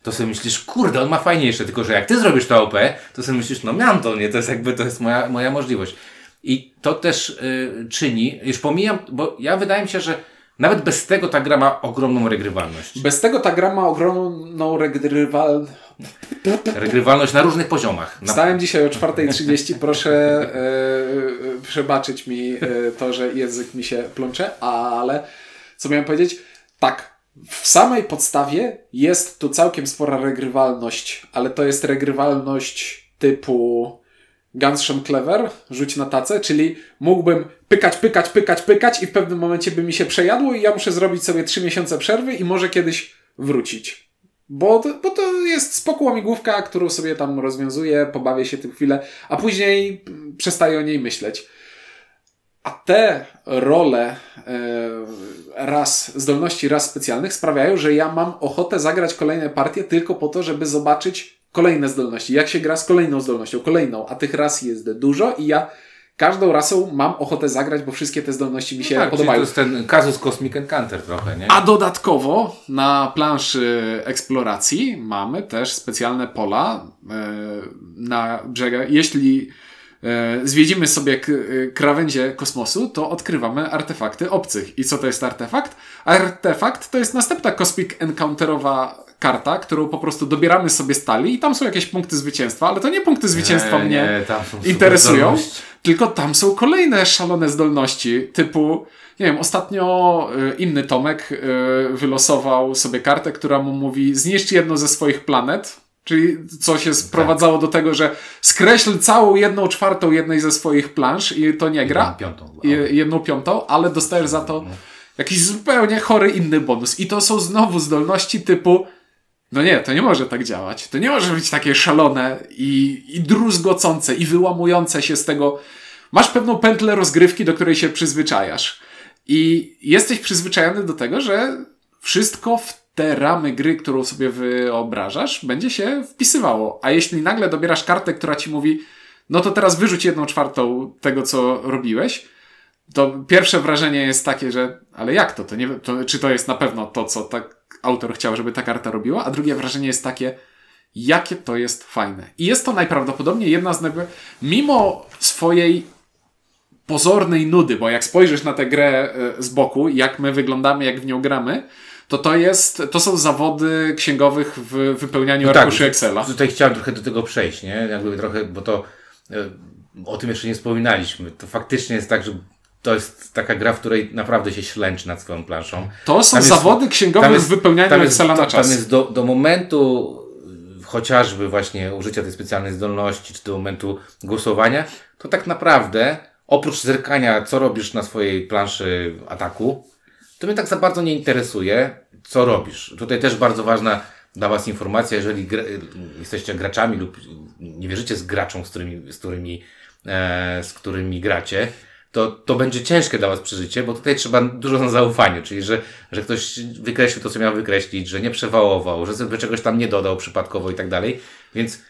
to sobie myślisz, kurde, on ma fajniejsze, tylko że jak ty zrobisz to OP, to sobie myślisz, no miałem to, nie, to jest jakby, to jest moja, moja możliwość. I to też y, czyni, już pomijam, bo ja wydaje mi się, że nawet bez tego ta gra ma ogromną regrywalność. Bez tego ta gra ma ogromną regrywalność. Regrywalność na różnych poziomach. Na... Wstałem dzisiaj o 4.30, proszę e, przebaczyć mi e, to, że język mi się plącze, ale co miałem powiedzieć? Tak, w samej podstawie jest tu całkiem spora regrywalność, ale to jest regrywalność typu Gunshot Clever, rzuć na tacę, czyli mógłbym pykać, pykać, pykać, pykać i w pewnym momencie by mi się przejadło i ja muszę zrobić sobie trzy miesiące przerwy i może kiedyś wrócić. Bo to, bo to jest spoko łamigłówka, którą sobie tam rozwiązuję, pobawię się tym chwilę, a później przestaję o niej myśleć. A te role e, raz, zdolności raz specjalnych sprawiają, że ja mam ochotę zagrać kolejne partie tylko po to, żeby zobaczyć kolejne zdolności. Jak się gra z kolejną zdolnością, kolejną, a tych ras jest dużo i ja każdą rasą mam ochotę zagrać, bo wszystkie te zdolności mi się no tak, podobają. to jest ten kazus Cosmic Encounter trochę, nie? A dodatkowo na planszy eksploracji mamy też specjalne pola e, na brzegach. Jeśli zwiedzimy sobie e, krawędzie kosmosu, to odkrywamy artefakty obcych. I co to jest artefakt? Artefakt to jest następna Cosmic Encounterowa karta, którą po prostu dobieramy sobie stali i tam są jakieś punkty zwycięstwa, ale to nie punkty zwycięstwa nie, mnie nie, interesują, tylko tam są kolejne szalone zdolności, typu nie wiem, ostatnio y, inny Tomek wylosował sobie kartę, która mu mówi zniszcz jedną ze swoich planet, Czyli co się sprowadzało tak. do tego, że skreśl całą jedną czwartą jednej ze swoich plansz i to nie gra. Jedną piątą. Jedną piątą, ale dostajesz za to jakiś zupełnie chory inny bonus. I to są znowu zdolności typu no nie, to nie może tak działać. To nie może być takie szalone i, i druzgocące i wyłamujące się z tego. Masz pewną pętlę rozgrywki, do której się przyzwyczajasz. I jesteś przyzwyczajony do tego, że wszystko w te ramy gry, którą sobie wyobrażasz, będzie się wpisywało. A jeśli nagle dobierasz kartę, która ci mówi, no to teraz wyrzuć jedną czwartą tego, co robiłeś, to pierwsze wrażenie jest takie, że ale jak to? to, nie, to czy to jest na pewno to, co tak autor chciał, żeby ta karta robiła, a drugie wrażenie jest takie, jakie to jest fajne. I jest to najprawdopodobniej jedna z najbardziej, mimo swojej pozornej nudy, bo jak spojrzysz na tę grę e, z boku, jak my wyglądamy, jak w nią gramy, to to jest, to są zawody księgowych w wypełnianiu no arkuszy tak, Excela. Tutaj chciałem trochę do tego przejść, nie? Jakby trochę, bo to e, o tym jeszcze nie wspominaliśmy. To faktycznie jest tak, że to jest taka gra, w której naprawdę się ślęczy nad swoją planszą. To są jest, zawody księgowe jest, w wypełnianiu Excela na czas. Tam jest do, do momentu chociażby właśnie użycia tej specjalnej zdolności, czy do momentu głosowania, to tak naprawdę oprócz zerkania, co robisz na swojej planszy ataku, to mnie tak za bardzo nie interesuje, co robisz. Tutaj też bardzo ważna dla Was informacja, jeżeli jesteście graczami lub nie wierzycie z graczą, z którymi, z którymi, e, z którymi gracie, to, to będzie ciężkie dla Was przeżycie, bo tutaj trzeba dużo na zaufaniu, czyli że, że ktoś wykreślił to, co miał wykreślić, że nie przewałował, że sobie czegoś tam nie dodał przypadkowo i tak dalej. Więc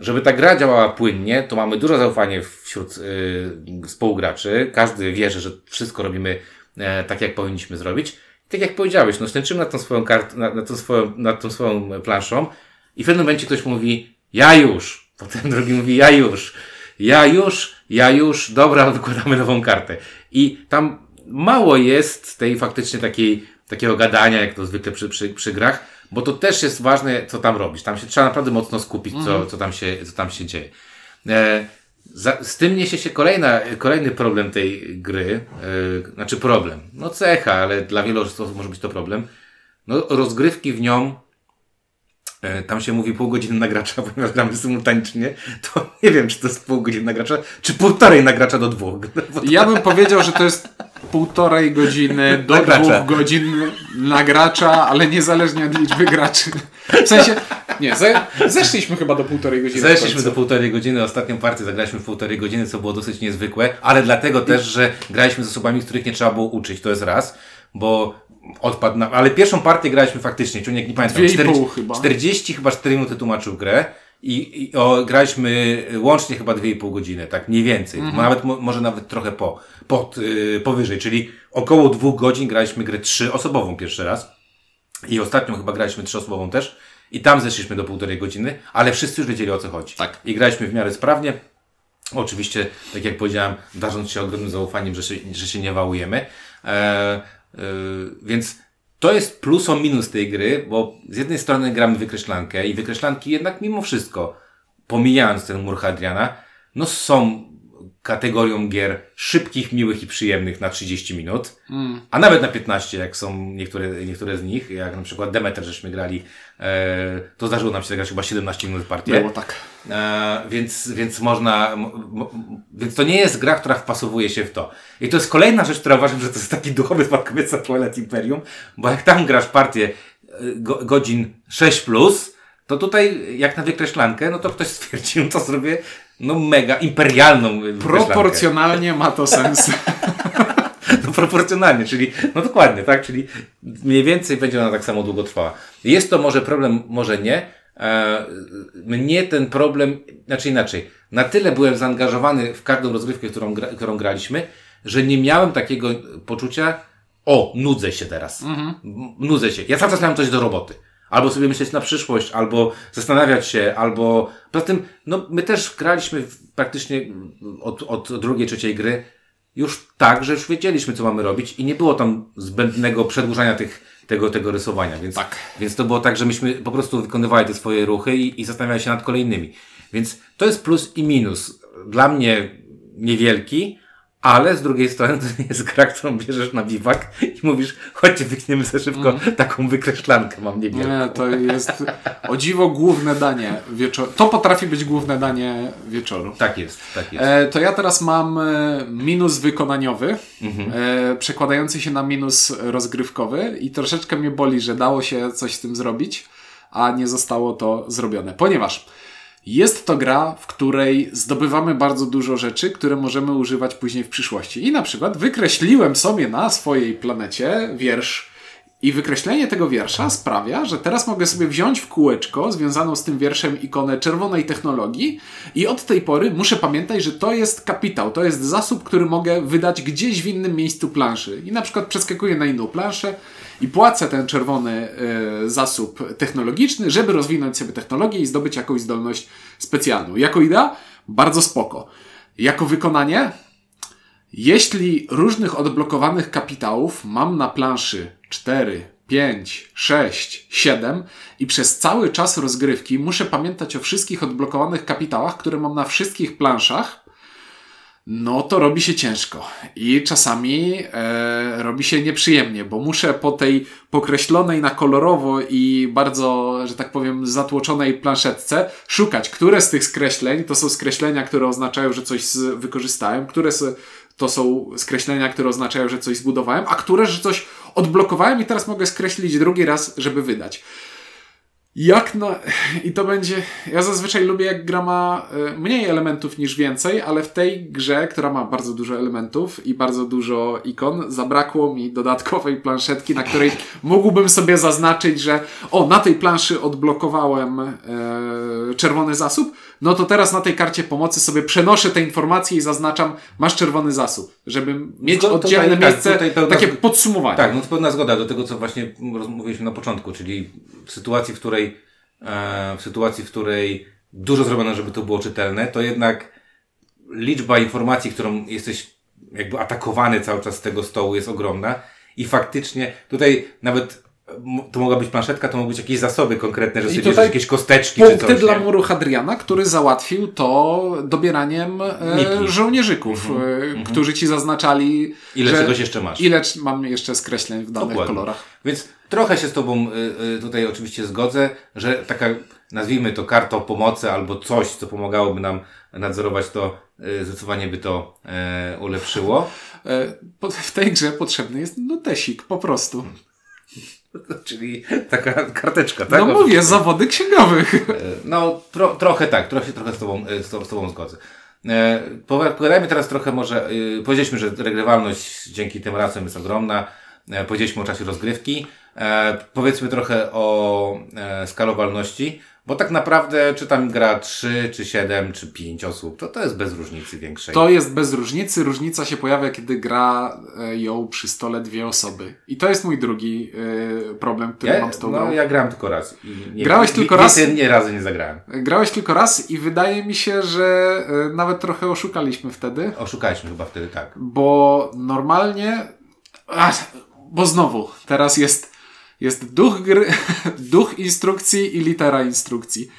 żeby ta gra działała płynnie, to mamy dużo zaufanie wśród yy, współgraczy. Każdy wierzy, że wszystko robimy tak, jak powinniśmy zrobić. I tak jak powiedziałeś, no ślęczymy nad tą swoją kartą, nad, nad, tą swoją, nad tą swoją planszą i w pewnym momencie ktoś mówi, ja już. Potem drugi mówi, ja już ja już, ja już, dobra, <laughs> wykładamy nową kartę. I tam mało jest tej faktycznie takiej, takiego gadania, jak to zwykle przy, przy, przy grach, bo to też jest ważne, co tam robisz. Tam się trzeba naprawdę mocno skupić, mhm. co, co, tam, się, co tam się dzieje. E, za, z tym niesie się kolejna, kolejny problem tej gry, e, znaczy problem, no cecha, ale dla wielu osób może być to problem. No, rozgrywki w nią tam się mówi pół godziny na gracza, <laughs> ponieważ gramy symultanicznie, to nie wiem, czy to jest pół godziny na gracza, czy półtorej na gracza do dwóch. <laughs> Ja bym powiedział, że to jest półtorej godziny do dwóch godzin na gracza, ale niezależnie od liczby graczy. W sensie, nie, ze, zeszliśmy chyba do półtorej godziny. Zeszliśmy do półtorej godziny, ostatnią partię zagraliśmy w półtorej godziny, co było dosyć niezwykłe, ale dlatego też, że graliśmy z osobami, których nie trzeba było uczyć, to jest raz. Bo odpadł na, ale pierwszą partię graliśmy faktycznie, Czuniek nie pamiętam, Dwie i 40, pół chyba. 40 chyba 4 minuty tłumaczył grę i, i o, graliśmy łącznie chyba 2,5 godziny, tak mniej więcej, Mhm. nawet, mo- może nawet trochę po, pod, yy, powyżej, czyli około dwóch godzin graliśmy grę trzyosobową pierwszy raz i ostatnią chyba graliśmy trzyosobową też i tam zeszliśmy do półtorej godziny, ale wszyscy już wiedzieli o co chodzi. Tak. I graliśmy w miarę sprawnie, Oczywiście, tak jak powiedziałem, darząc się ogromnym zaufaniem, że się, że się nie wałujemy. E, więc to jest plus o minus tej gry, bo z jednej strony gramy wykreślankę i wykreślanki jednak mimo wszystko, pomijając ten mur Hadriana, no są kategorią gier szybkich, miłych i przyjemnych na 30 minut, a nawet na 15, jak są niektóre, niektóre z nich, jak na przykład Demeter, żeśmy grali, to zdarzyło nam się zagrać chyba 17 minut partię. Było tak. E, więc, więc można, więc to nie jest gra, która wpasowuje się w to. I to jest kolejna rzecz, która uważam, że to jest taki duchowy spadkowiec za Twilight Imperium, bo jak tam grasz partię e, go, godzin 6 plus, to tutaj jak na wykreślankę, no to ktoś stwierdził, to zrobię no mega imperialną wykreślankę. Proporcjonalnie ma to sens. <laughs> <laughs> No proporcjonalnie, czyli, no dokładnie, tak, czyli mniej więcej będzie ona tak samo długo trwała. Jest to może problem, może nie. E, mnie ten problem, znaczy inaczej, na tyle byłem zaangażowany w każdą rozgrywkę, którą, gra, którą graliśmy, że nie miałem takiego poczucia, o, nudzę się teraz. M- Nudzę się. Ja cały czas miałem coś do roboty. Albo sobie myśleć na przyszłość, albo zastanawiać się, albo... Poza tym, no, my też graliśmy praktycznie od, od drugiej, trzeciej gry już tak, że już wiedzieliśmy, co mamy robić i nie było tam zbędnego przedłużania tych, tego, tego rysowania. Więc, Tak. więc to było tak, że myśmy po prostu wykonywali te swoje ruchy i, i zastanawiali się nad kolejnymi. Więc to jest plus i minus. Dla mnie niewielki, ale z drugiej strony to nie jest gra, którą bierzesz na biwak i mówisz, chodźcie, wykniemy sobie szybko taką wykreślankę, mam niewielką. Nie, to jest o dziwo główne danie wieczoru. To potrafi być główne danie wieczoru. Tak jest, tak jest. E, to ja teraz mam e, minus wykonaniowy, e, przekładający się na minus rozgrywkowy i troszeczkę mnie boli, że dało się coś z tym zrobić, a nie zostało to zrobione. Ponieważ jest to gra, w której zdobywamy bardzo dużo rzeczy, które możemy używać później w przyszłości. I na przykład wykreśliłem sobie na swojej planecie wiersz i wykreślenie tego wiersza sprawia, że teraz mogę sobie wziąć w kółeczko związaną z tym wierszem ikonę czerwonej technologii i od tej pory muszę pamiętać, że to jest kapitał, to jest zasób, który mogę wydać gdzieś w innym miejscu planszy. I na przykład przeskakuję na inną planszę i płacę ten czerwony e, zasób technologiczny, żeby rozwinąć sobie technologię i zdobyć jakąś zdolność specjalną. Jako idea? Bardzo spoko. Jako wykonanie? Jeśli różnych odblokowanych kapitałów mam na planszy 4, 5, 6, 7 i przez cały czas rozgrywki muszę pamiętać o wszystkich odblokowanych kapitałach, które mam na wszystkich planszach, no to robi się ciężko. I czasami e, robi się nieprzyjemnie, bo muszę po tej pokreślonej na kolorowo i bardzo, że tak powiem, zatłoczonej planszetce szukać, które z tych skreśleń to są skreślenia, które oznaczają, że coś wykorzystałem, które to są skreślenia, które oznaczają, że coś zbudowałem, a które, że coś odblokowałem i teraz mogę skreślić drugi raz, żeby wydać. Jak na... I to będzie... Ja zazwyczaj lubię, jak gra ma e, mniej elementów niż więcej, ale w tej grze, która ma bardzo dużo elementów i bardzo dużo ikon, zabrakło mi dodatkowej planszetki, na której <laughs> mógłbym sobie zaznaczyć, że o, na tej planszy odblokowałem e, czerwony zasób, no to teraz na tej karcie pomocy sobie przenoszę te informacje i zaznaczam, masz czerwony zasób, żeby mieć tutaj oddzielne tak, miejsce, tutaj pełna takie podsumowanie. Tak, no to pełna zgoda do tego, co właśnie rozmawialiśmy na początku, czyli w sytuacji, w której, w sytuacji, w której dużo zrobiono, żeby to było czytelne, to jednak liczba informacji, którą jesteś jakby atakowany cały czas z tego stołu jest ogromna. I faktycznie tutaj nawet to mogła być planszetka, to mogą być jakieś zasoby konkretne, że I sobie bierzesz jakieś kosteczki czy coś. dla muru Hadriana, który załatwił to dobieraniem e, żołnierzyków, e, którzy ci zaznaczali, Ile że czegoś jeszcze masz. ile mam jeszcze skreśleń w danych Dokładnie. kolorach. Więc trochę się z Tobą y, y, tutaj oczywiście zgodzę, że taka, nazwijmy to karta o pomocy albo coś, co pomagałoby nam nadzorować to, y, zdecydowanie by to ulepszyło. E, W tej grze potrzebny jest notesik, po prostu. <laughs> Czyli taka karteczka, tak? No mówię, zawody księgowych. Y, No, tro, trochę tak, trochę, trochę z Tobą, y, z, to, z tobą zgodzę. E, poga- Pogadajmy teraz trochę może, y, powiedzieliśmy, że regrywalność dzięki tym rasem jest ogromna. e, powiedzieliśmy o czasie rozgrywki. E, powiedzmy trochę o e, skalowalności, bo tak naprawdę czy tam gra 3, czy 7, czy 5 osób, to to jest bez różnicy większej. To jest bez różnicy. Różnica się pojawia, kiedy gra e, ją przy stole dwie osoby. I to jest mój drugi e, problem, który ja, mam z tą no, grą. ja grałem tylko raz. Nie, Grałeś tylko raz? Nie, nie razy nie zagrałem. Grałeś tylko raz i wydaje mi się, że e, nawet trochę oszukaliśmy wtedy, Oszukaliśmy chyba wtedy, tak. bo normalnie. Ach, bo znowu, teraz jest, jest duch gry, <laughs> duch instrukcji i litera instrukcji.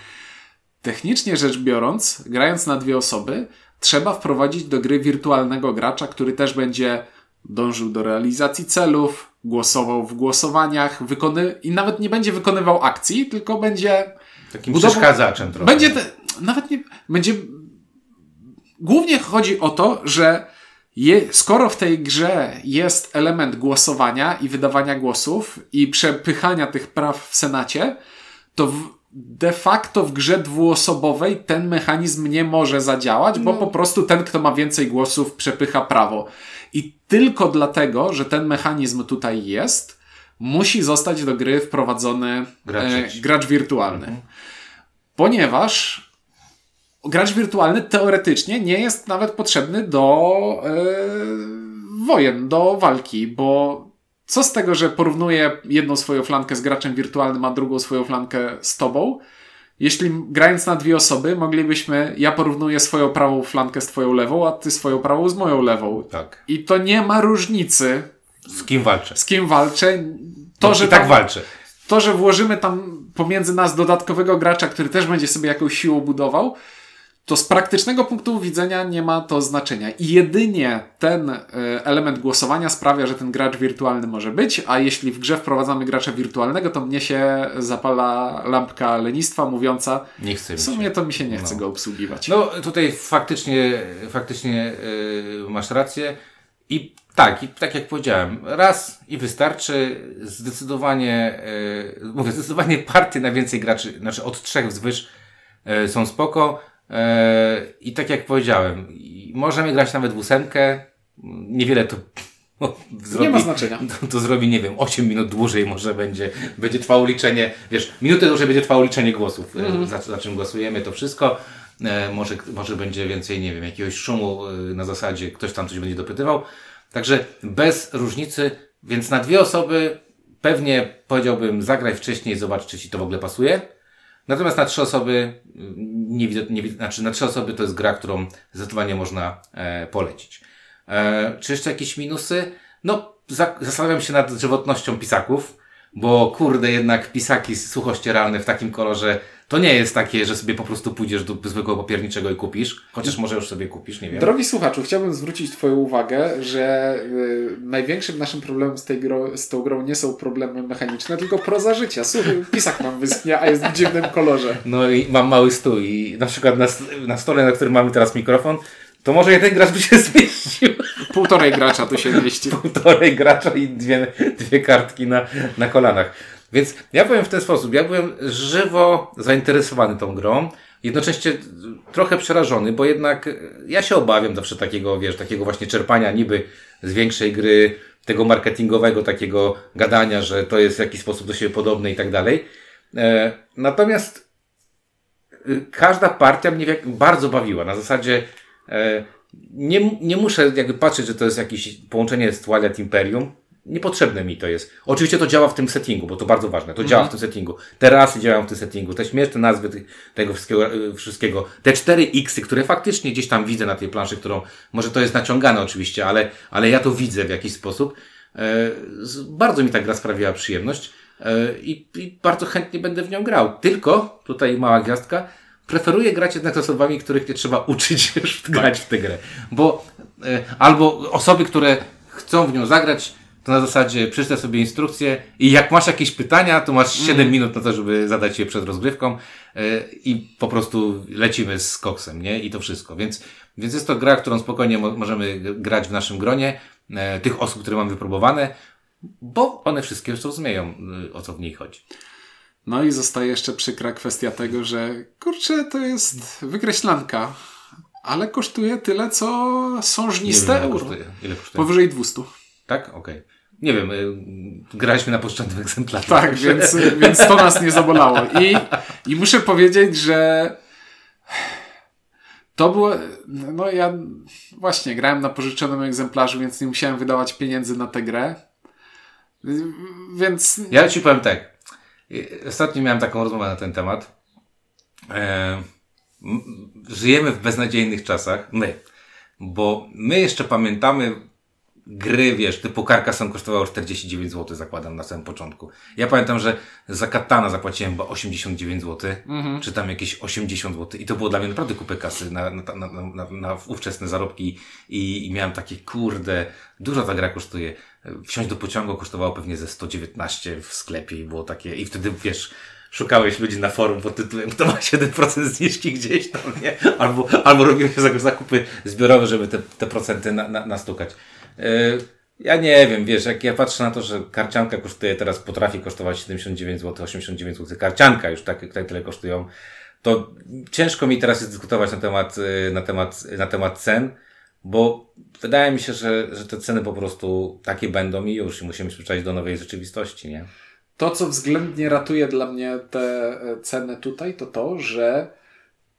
Technicznie rzecz biorąc, grając na dwie osoby, trzeba wprowadzić do gry wirtualnego gracza, który też będzie dążył do realizacji celów, głosował w głosowaniach, wykony... i nawet nie będzie wykonywał akcji, tylko będzie Takim Budowa- przeszkadzaczem trochę. będzie te, nawet nie, będzie, głównie chodzi o to, że je, skoro w tej grze jest element głosowania i wydawania głosów i przepychania tych praw w Senacie, to w, de facto w grze dwuosobowej ten mechanizm nie może zadziałać, bo po prostu ten, kto ma więcej głosów, przepycha prawo. I tylko dlatego, że ten mechanizm tutaj jest, musi zostać do gry wprowadzony Gracz e, gracz wirtualny. Ponieważ gracz wirtualny teoretycznie nie jest nawet potrzebny do e, wojen, do walki, bo co z tego, że porównuje jedną swoją flankę z graczem wirtualnym, a drugą swoją flankę z tobą? Jeśli grając na dwie osoby, moglibyśmy, ja porównuję swoją prawą flankę z twoją lewą, a ty swoją prawą z moją lewą. Tak. I to nie ma różnicy, Z kim walczę? z kim walczę. To, że I tak tam- walczę. to, że włożymy tam pomiędzy nas dodatkowego gracza, który też będzie sobie jakąś siłą budował, to z praktycznego punktu widzenia nie ma to znaczenia. I jedynie ten e, element głosowania sprawia, że ten gracz wirtualny może być, a jeśli w grze wprowadzamy gracza wirtualnego, to mnie się zapala lampka lenistwa mówiąca, Nie chcę w sumie to mi się nie chce No. go obsługiwać. No tutaj faktycznie, faktycznie yy, masz rację. I tak, i tak jak powiedziałem, raz i wystarczy. Zdecydowanie, yy, mówię, zdecydowanie partie na więcej graczy, znaczy od trzech wzwyż yy, są spoko. Yy, I tak jak powiedziałem, możemy grać nawet w ósemkę. Niewiele to <laughs> zrobi, nie ma znaczenia. to, to zrobi, nie wiem, 8 minut dłużej może będzie, będzie trwało liczenie, wiesz, minutę dłużej będzie trwało liczenie głosów, e, za, za czym głosujemy, to wszystko. E, może, może będzie więcej, nie wiem, jakiegoś szumu e, na zasadzie, ktoś tam coś będzie dopytywał. Także bez różnicy, więc na dwie osoby pewnie powiedziałbym zagraj wcześniej, zobacz, czy ci to w ogóle pasuje. Natomiast na trzy osoby, mm, nie widzę, nie widzę, znaczy na trzy osoby to jest gra, którą zdecydowanie można e, polecić. E, czy jeszcze jakieś minusy? No, za, zastanawiam się nad żywotnością pisaków, bo kurde, jednak pisaki suchościeralne w takim kolorze to nie jest takie, że sobie po prostu pójdziesz do zwykłego papierniczego i kupisz. Chociaż może już sobie kupisz, nie wiem. Drogi słuchaczu, chciałbym zwrócić Twoją uwagę, że y, największym naszym problemem z, tej gro, z tą grą nie są problemy mechaniczne, tylko proza życia. Słuchaj, pisak nam wyschnie, a jest w dziwnym kolorze. No i mam mały stół i na przykład na, na stole, na którym mamy teraz mikrofon, to może jeden gracz by się <laughs> zmieścił. Półtorej gracza tu się mieści. Półtorej gracza i dwie, dwie kartki na, na kolanach. Więc ja powiem w ten sposób. Ja byłem żywo zainteresowany tą grą. Jednocześnie trochę przerażony, bo jednak ja się obawiam zawsze takiego, wiesz, takiego właśnie czerpania niby z większej gry, tego marketingowego takiego gadania, że to jest w jakiś sposób do siebie podobne i tak dalej. E, natomiast y, każda partia mnie bardzo bawiła. Na zasadzie e, nie, nie muszę jakby patrzeć, że to jest jakieś połączenie z Twilight Imperium. Niepotrzebne mi to jest. Oczywiście to działa w tym settingu, bo to bardzo ważne. To działa w tym settingu. Te rasy działają w tym settingu. Te śmieszne nazwy tego wszystkiego, y, wszystkiego. Te cztery X, które faktycznie gdzieś tam widzę na tej planszy, którą, może to jest naciągane oczywiście, ale, ale ja to widzę w jakiś sposób. E, bardzo mi ta gra sprawiła przyjemność. E, I, I bardzo chętnie będę w nią grał. Tylko, tutaj mała gwiazdka, preferuję grać jednak z osobami, których nie trzeba <laughs> uczyć grać w tę grę. Bo e, albo osoby, które chcą w nią zagrać, to na zasadzie przeczytaj sobie instrukcję i jak masz jakieś pytania, to masz 7 minut na to, żeby zadać je przed rozgrywką e, i po prostu lecimy z koksem, nie? I to wszystko. Więc, więc jest to gra, którą spokojnie mo- możemy grać w naszym gronie, e, tych osób, które mamy wypróbowane, bo one wszystkie już rozumieją, y, o co w niej chodzi. No i zostaje jeszcze przykra kwestia tego, że kurczę, to jest wykreślanka, ale kosztuje tyle, co sążniste euro. kosztuje. Ile kosztuje? Powyżej 200. Tak? Okej. Nie wiem, y, graliśmy na poszczędnym egzemplarzu. Tak, <laughs> więc, więc to nas nie zabolało. I, I muszę powiedzieć, że to było, no ja właśnie grałem na pożyczonym egzemplarzu, więc nie musiałem wydawać pieniędzy na tę grę. Więc. Ja ci powiem tak. Ostatnio miałem taką rozmowę na ten temat. E, żyjemy w beznadziejnych czasach. My. Bo my jeszcze pamiętamy gry, wiesz, typu Carcassonne kosztowało 49 zł, zakładam na samym początku. Ja pamiętam, że za Katana zapłaciłem chyba 89 zł, mhm. czy tam jakieś 80 zł i to było dla mnie naprawdę kupę kasy na, na, na, na, na ówczesne zarobki i, i miałem takie, kurde, dużo ta gra kosztuje. Wsiąść do pociągu kosztowało pewnie ze 119 w sklepie i było takie, i wtedy, wiesz, szukałeś ludzi na forum pod tytułem kto ma 7% zniżki gdzieś tam, nie? Albo, albo robiłeś zakupy zbiorowe, żeby te, te procenty na, na, nastukać. Ja nie wiem, wiesz, jak ja patrzę na to, że karcianka kosztuje teraz, potrafi kosztować 79 zł, 89 zł, karcianka już tak, tak tyle kosztują, to ciężko mi teraz jest dyskutować na temat, yy, na temat, na temat cen, bo wydaje mi się, że, że te ceny po prostu takie będą i już i musimy przyzwyczaić do nowej rzeczywistości, nie? To, co względnie ratuje dla mnie te e, ceny tutaj, to to, że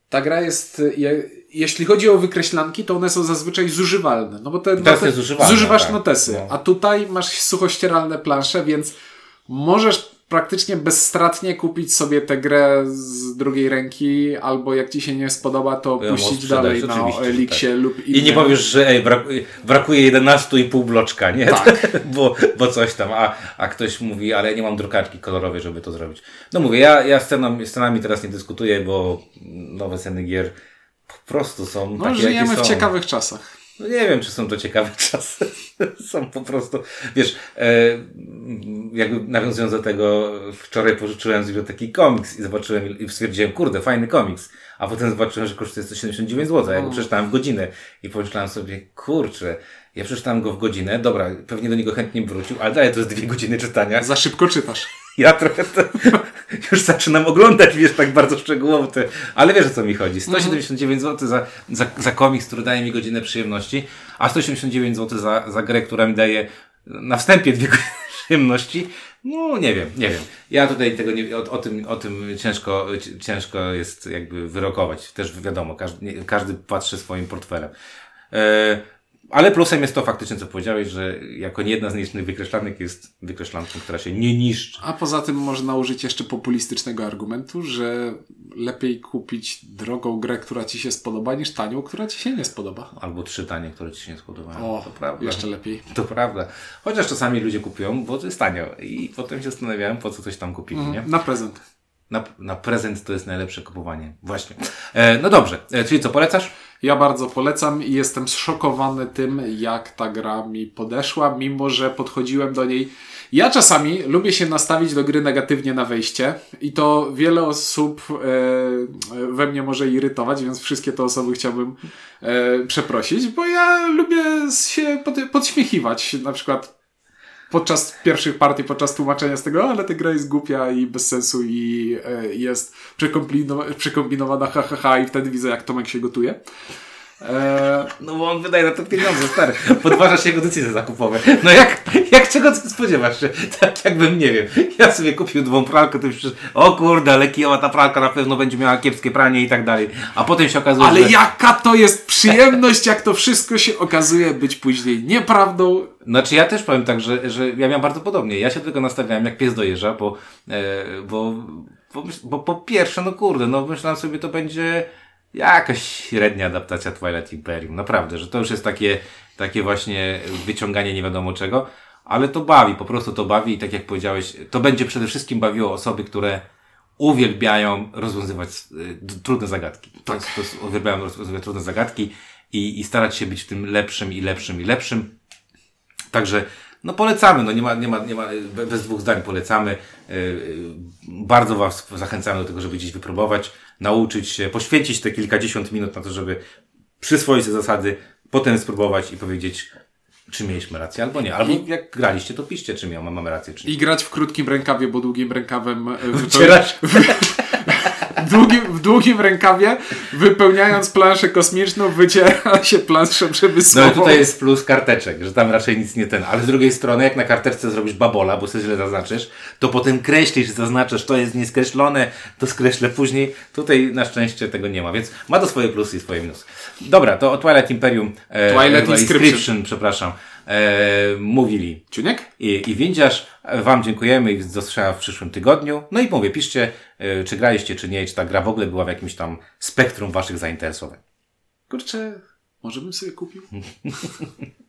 ta gra jest, je, jeśli chodzi o wykreślanki, to one są zazwyczaj zużywalne. No bo te note, zużywasz tak. notesy, no. a tutaj masz suchościeralne plansze, więc możesz praktycznie bezstratnie kupić sobie tę grę z drugiej ręki, albo jak ci się nie spodoba, to ja puścić dalej na Elixie tak. lub innym. I nie powiesz, że ej, brakuje, brakuje 11,5 bloczka, nie? Tak. <laughs> bo, bo coś tam, a, a ktoś mówi, ale nie mam drukarki kolorowej, żeby to zrobić. No mówię, ja, ja sceną, scenami teraz nie dyskutuję, bo nowe sceny gier po prostu są no, takie, żyjemy w ciekawych czasach. No nie wiem, czy są to ciekawe <laughs> czasy. są po prostu, wiesz, e, jakby nawiązując do tego, wczoraj pożyczyłem z biblioteki komiks i zobaczyłem i stwierdziłem, kurde, fajny komiks. A potem zobaczyłem, że kosztuje 179 zł, ja go przeczytałem w godzinę i pomyślałem sobie, kurczę, ja przeczytałem go w godzinę, dobra, pewnie do niego chętnie wrócił, ale dalej to jest dwie godziny czytania. Za szybko czytasz. Ja trochę to, <laughs> już zaczynam oglądać, wiesz, tak bardzo szczegółowo te, ale wiesz o co mi chodzi. 179 zł za, za, za komiks, który daje mi godzinę przyjemności, a 189 zł za, za grę, która mi daje na wstępie dwie <laughs> godziny przyjemności. No, nie wiem, nie wiem. Ja tutaj tego nie, o, o, tym, o tym ciężko, ciężko jest jakby wyrokować. Też wiadomo, każdy, każdy patrzy swoim portfelem. E, ale plusem jest to faktycznie, co powiedziałeś, że jako jedna z nielicznych wykreślanek jest wykreślanką, która się nie niszczy. A poza tym można użyć jeszcze populistycznego argumentu, że lepiej kupić drogą grę, która ci się spodoba, niż tanią, która ci się nie spodoba. Albo trzy tanie, które ci się nie spodobają. O, to prawda. Jeszcze lepiej. To prawda. Chociaż czasami ludzie kupują, bo to jest tanio. I potem się zastanawiałem, po co coś tam kupili, mm, nie? Na prezent. Na, na prezent to jest najlepsze kupowanie. Właśnie. E, no dobrze. E, czyli co, polecasz? Ja bardzo polecam i jestem zszokowany tym, jak ta gra mi podeszła, mimo że podchodziłem do niej. Ja czasami lubię się nastawić do gry negatywnie na wejście i to wiele osób e, we mnie może irytować, więc wszystkie te osoby chciałbym e, przeprosić, bo ja lubię się pod, podśmiechiwać. Na przykład podczas pierwszych partii, podczas tłumaczenia z tego, ale ta gra jest głupia i bez sensu i e, jest przekombinowana, przekombinowana ha, ha, ha i wtedy widzę jak Tomek się gotuje. Eee, no bo on wydaje na to pieniądze, stary. Podważasz jego decyzje zakupowe. No jak, jak czego ty spodziewasz się? <laughs> Tak jakbym, nie wiem, ja sobie kupił dwą pralkę, to już przecież, o kurde, ale kijowa ta pralka na pewno będzie miała kiepskie pranie i tak dalej. A potem się okazuje, Ale że... jaka to jest przyjemność, jak to wszystko się okazuje być później nieprawdą. Znaczy ja też powiem tak, że, że ja miałem bardzo podobnie. Ja się tylko nastawiałem, jak pies dojeżdża, bo, e, bo, bo, bo po pierwsze, no kurde, no myślałem sobie, to będzie jakaś średnia adaptacja Twilight Imperium. Naprawdę, że to już jest takie, takie właśnie wyciąganie nie wiadomo czego, ale to bawi, po prostu to bawi i tak jak powiedziałeś, to będzie przede wszystkim bawiło osoby, które uwielbiają rozwiązywać y, trudne zagadki. Tak. To, to uwielbiają rozwiązywać trudne zagadki i, i starać się być w tym lepszym i lepszym i lepszym. Także no polecamy, no nie ma, nie ma, nie ma, bez dwóch zdań polecamy. Yy, bardzo Was zachęcamy do tego, żeby gdzieś wypróbować nauczyć się, poświęcić te kilkadziesiąt minut na to, żeby przyswoić te zasady, potem spróbować i powiedzieć, czy mieliśmy rację albo nie. Albo jak graliście, to piszcie, czy mamy rację, czy nie. I grać w krótkim rękawie, bo długim rękawem <laughs> wycierać. w <laughs> długim, w długim rękawie, wypełniając planszę kosmiczną, wyciera się planszę No przemysłową. i tutaj jest plus karteczek, że tam raczej nic nie ten. Ale z drugiej strony, jak na karteczce zrobisz babola, bo sobie źle zaznaczysz, to potem kreślisz, zaznaczasz, to jest nieskreślone, to skreślę później. Tutaj na szczęście tego nie ma, więc ma to swoje plusy i swoje minusy. Dobra, to o Twilight Imperium, e, Twilight e, Inscription. przepraszam, e, mówili Ciuniek? i, i Windziarz. Wam dziękujemy i do w przyszłym tygodniu. No i mówię, piszcie, e, czy graliście, czy nie, czy ta gra w ogóle była w jakimś tam spektrum waszych zainteresowań. Kurczę, może bym sobie kupił? <laughs>